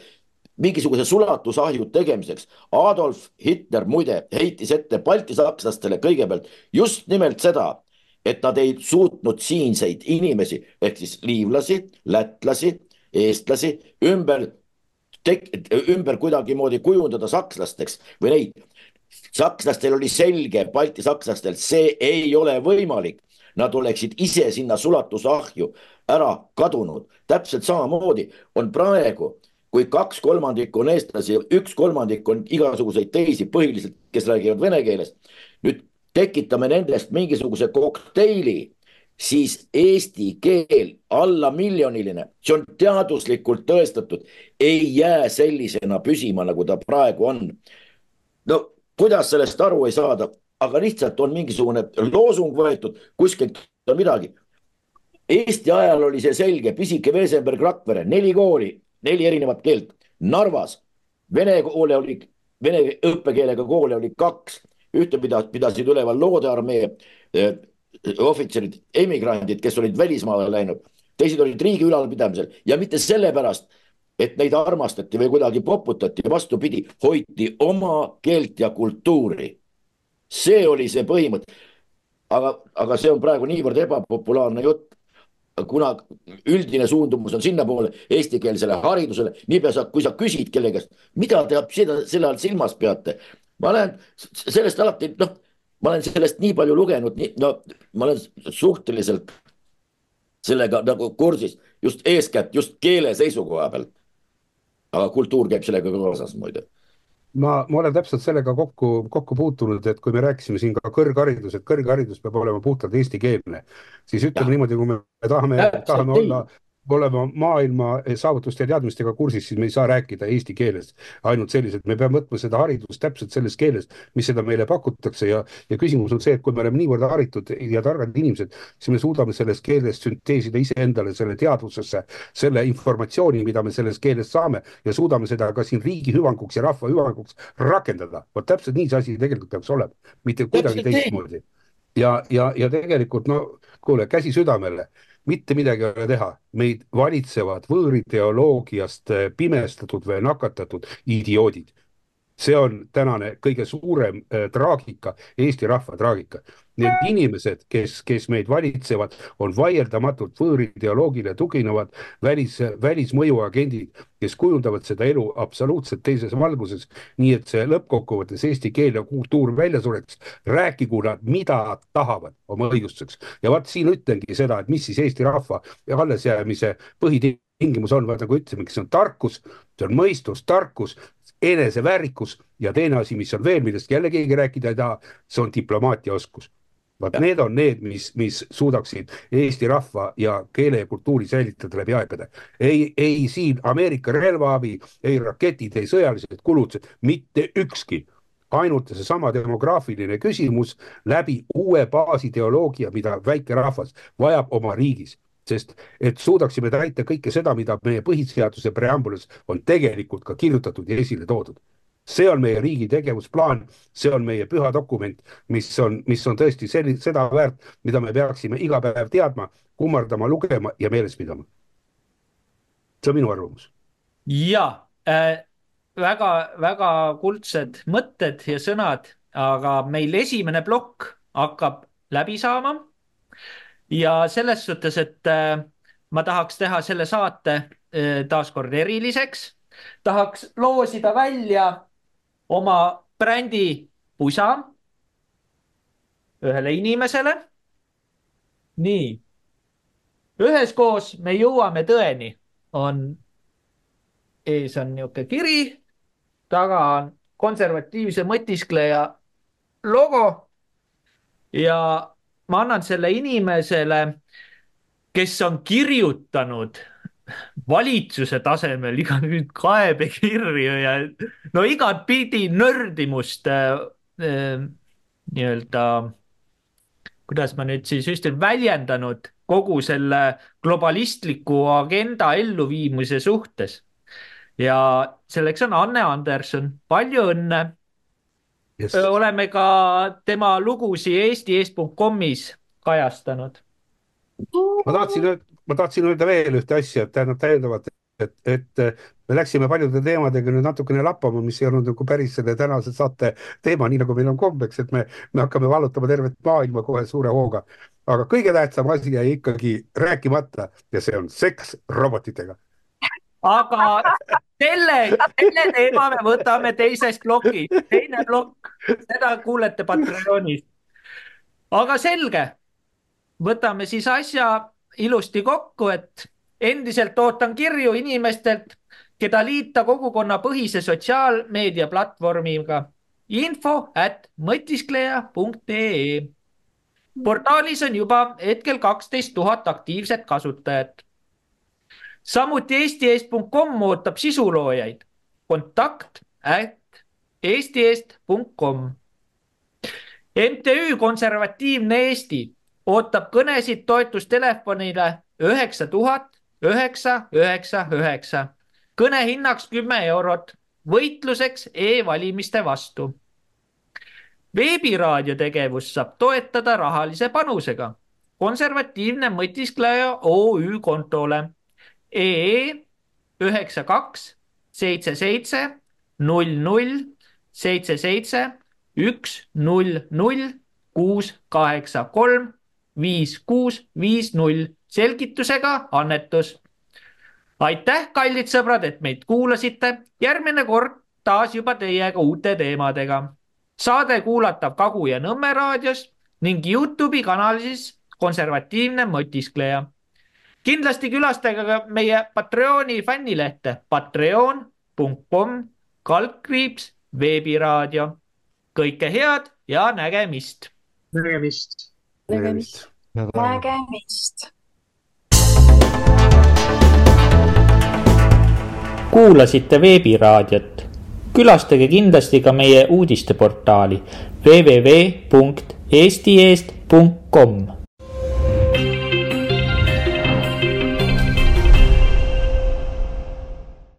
mingisuguse sulatusahju tegemiseks. Adolf Hitler muide heitis ette balti sakslastele kõigepealt just nimelt seda, et nad ei suutnud siinseid inimesi ehk siis liivlasi, lätlasi, eestlasi ümber ümber kuidagimoodi kujundada sakslasteks või neid sakslastel oli selge, Balti sakslastel, see ei ole võimalik. Nad oleksid ise sinna sulatusahju ära kadunud. täpselt samamoodi on praegu, kui kaks kolmandikku on eestlasi, üks kolmandik on igasuguseid teisi, põhiliselt, kes räägivad vene keeles. nüüd tekitame nendest mingisuguse kokteili, siis eesti keel alla miljoniline, see on teaduslikult tõestatud, ei jää sellisena püsima, nagu ta praegu on. no kuidas sellest aru ei saada, aga lihtsalt on mingisugune loosung võetud kuskilt midagi. Eesti ajal oli see selge, pisike Wesenberg, Rakvere, neli kooli, neli erinevat keelt. Narvas vene koole oli, vene õppekeelega koole oli kaks, ühte pidas, pidasid üleval loodearmee eh, ohvitserid, emigrandid, kes olid välismaale läinud, teised olid riigi ülalpidamisel ja mitte sellepärast et neid armastati või kuidagi poputati, vastupidi, hoiti oma keelt ja kultuuri. see oli see põhimõte. aga, aga see on praegu niivõrd ebapopulaarne jutt kuna üldine suundumus on sinnapoole eestikeelsele haridusele, niipea sa, kui sa küsid kellegi käest, mida te seda, selle all silmas peate, ma olen sellest alati, noh, ma olen sellest nii palju lugenud, no ma olen suhteliselt sellega nagu kursis just eeskätt just keele seisukoha pealt. aga kultuur käib sellega ka kaasas muide ma, ma olen täpselt sellega kokku, kokku puutunud, et kui me rääkisime siin ka kõrgharidus, et kõrgharidus peab olema puhtalt eestikeelne, siis ütleme ja. niimoodi, kui me tahame, tahame olla olema maailma saavutuste ja teadmistega kursis, siis me ei saa rääkida eesti keeles ainult selliselt, me peame võtma seda haridust täpselt selles keeles, mis seda meile pakutakse ja, ja küsimus on see, et kui me oleme niivõrd haritud ja targad inimesed, siis me suudame sellest keelest sünteesida iseendale selle teadvusesse, selle informatsiooni, mida me sellest keelest saame ja suudame seda ka siin riigi hüvanguks ja rahva hüvanguks rakendada. vot täpselt nii see asi tegelikult peaks olema, mitte kuidagi teistmoodi. ja, ja, ja tegelikult no kuule, käsi südamele mitte midagi ei ole teha, meid valitsevad võõrideoloogiast pimestatud või nakatatud idioodid see on tänane kõige suurem äh, traagika, Eesti rahva traagika. Need inimesed, kes, kes meid valitsevad, on vaieldamatult võõrideoloogile tuginevad välis, välismõjuagendid, kes kujundavad seda elu absoluutselt teises valguses, nii et see lõppkokkuvõttes eesti keel ja kultuur välja sureks, rääkigu nad, mida tahavad oma õigustuseks. ja vaat siin ütlengi seda, et mis siis Eesti rahva allesjäämise põhitingimus on, vaata nagu ütlesime, see on tarkus, see on mõistus, tarkus, eneseväärikus ja teine asi, mis on veel, millest jälle keegi rääkida ei taha, see on diplomaatiaoskus. Vaat need on need, mis, mis suudaksid Eesti rahva ja keele ja kultuuri säilitada läbi aegade. ei, ei siin Ameerika relvaabi, ei raketid, ei sõjalised kulutused, mitte ükski ainult seesama demograafiline küsimus läbi uue baasideoloogia, mida väike rahvas vajab oma riigis sest et suudaksime täita kõike seda, mida meie põhiseaduse preambulis on tegelikult ka kirjutatud ja esile toodud. See on meie riigi tegevusplaan, see on meie püha dokument, mis on, mis on tõesti selli-, seda väärt, mida me peaksime iga päev teadma, kummardama, lugema ja meeles pidama. see on minu arvamus. ja äh, väga-väga kuldsed mõtted ja sõnad, aga meil esimene plokk hakkab läbi saama ja selles suhtes, et äh, ma tahaks teha selle saate äh, taaskord eriliseks, tahaks loosida välja oma brändi pusa ühele inimesele. nii, üheskoos me jõuame tõeni, on, ees on niisugune kiri, taga on konservatiivse mõtiskleja logo. Ja ma annan selle inimesele, kes on kirjutanud valitsuse tasemel igasuguseid kaebekirju ja no igatpidi nördimust äh, äh, nii-öelda, kuidas ma nüüd siis ütlen, väljendanud kogu selle globalistliku agenda elluviimise suhtes. ja selleks on Anne Anderson, palju õnne yes.. oleme ka tema lugusid eesti.com-is kajastanud. ma tahtsin, ma tahtsin öelda veel ühte asja, tähendab täiendavalt, et, et me läksime paljude teemadega nüüd natukene lappama, mis ei olnud nagu päris selle tänase saate teema, nii nagu meil on kombeks, et me, me hakkame vallutama tervet maailma kohe suure hooga. aga kõige tähtsam asi jäi ikkagi rääkimata ja see on seks robotitega aga selle, selle teema me võtame teises plokis, teine plokk, seda kuulete Patreonis. aga selge, võtame siis asja ilusti kokku, et endiselt ootan kirju inimestelt, keda liita kogukonnapõhise sotsiaalmeedia platvormiga info at mõtiskleja.ee. portaalis on juba hetkel kaksteist tuhat aktiivset kasutajat samuti eesti.com ootab sisuloojaid. kontakt at eesti.com. MTÜ Konservatiivne Eesti ootab kõnesid toetustelefonile üheksa tuhat üheksa, üheksa, üheksa. kõne hinnaks kümme eurot võitluseks e-valimiste vastu. veebiraadio tegevust saab toetada rahalise panusega konservatiivne mõtiskleja OÜ kontole EE üheksa, kaks, seitse, seitse, null, null, seitse, seitse, üks, null, null, kuus, kaheksa, kolm, viis, kuus, viis, null selgitusega annetus. aitäh, kallid sõbrad, et meid kuulasite. järgmine kord taas juba teiega uute teemadega. saade kuulatav Kagu ja Nõmme raadios ning Youtube'i kanalis Konservatiivne mõtiskleja. kindlasti külastage ka meie Patreoni fännilehte patreon.com kaldkriips veebiraadio. kõike head ja nägemist. nägemist. Nägemist. nägemist. kuulasite veebiraadiot. külastage kindlasti ka meie uudisteportaali www.eestieest.com